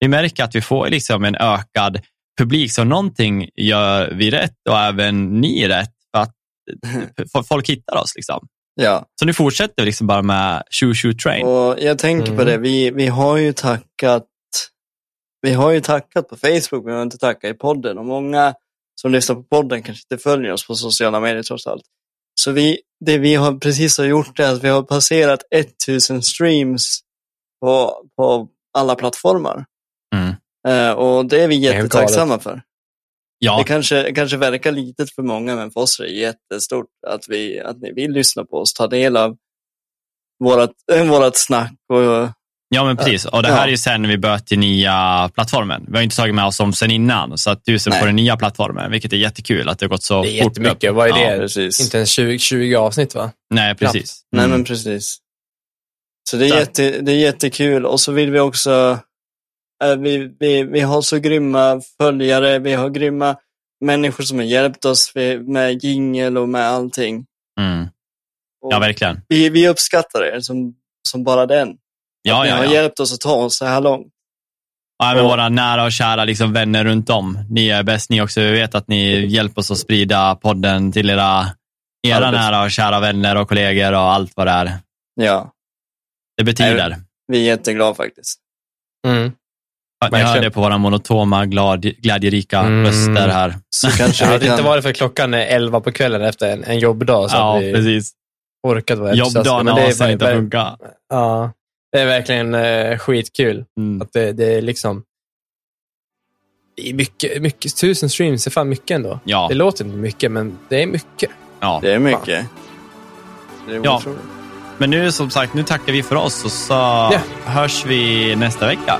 Vi märker att vi får liksom en ökad publik, så någonting gör vi rätt och även ni rätt för att folk hittar oss. Liksom. Ja, Så nu fortsätter vi liksom bara med Shoo Shoo Train. och jag tänker på Mm. det, vi, vi har ju tackat vi har ju tackat på Facebook, men vi har inte tackat i podden. Och många som lyssnar på podden kanske inte följer oss på sociala medier trots allt. Så vi, det vi har precis har gjort är att vi har passerat 1000 streams på, på alla plattformar. Mm. Eh, och det är vi jättetacksamma för. Ja, Det kanske, kanske verkar litet för många, men för oss är det jättestort att, vi, att ni vill lyssna på oss, ta del av vårat, vårat snack. Och, ja men precis. Och det här Ja. är ju sen när vi börjat till nya plattformen. Vi har inte tagit med oss dem sen innan, så att du ser Nej. på den nya plattformen, vilket är jättekul att det har gått så Det är fort. jättemycket. upp. Vad är Ja, det? precis. Inte ens 20, 20 avsnitt va? Nej, precis. Nej, Mm. men precis. Så det är, jätte, det är jättekul. Och så vill vi också, äh, vi, vi, vi har så grymma följare, vi har grymma människor som har hjälpt oss med- jingel och med allting. Mm. Ja, verkligen. vi, vi uppskattar er som, som bara den. Ja, ni ja, har ja. hjälpt oss att ta oss så här långt. Ja, men våra nära och kära liksom vänner runt om. Ni är bäst ni också. Vi vet att ni hjälper oss att sprida podden till era, era nära och kära vänner och kollegor och allt vad det är. Ja, Det betyder. vi är jätteglada faktiskt. Mm. Att ni hör det på våra monotoma, glad, glädjerika Mm. röster här. Så kanske Det hade inte varit för klockan är 11 på kvällen efter en, en jobbdag så Ja, att vi precis. orkat vara. Jobbdagen Men har det är sen inte funkat. Ja, det är verkligen eh, skitkul. Mm. Att det, det är liksom... Det är mycket, mycket, tusen streams är fan mycket ändå. Ja, Det låter inte mycket, men det är mycket. ja. Det är mycket. Det är Ja. otroligt. Men nu som sagt, nu tackar vi för oss och så hörs vi nästa vecka.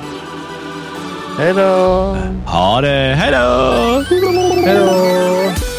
Hej då! Ha det, hej då! Hej då!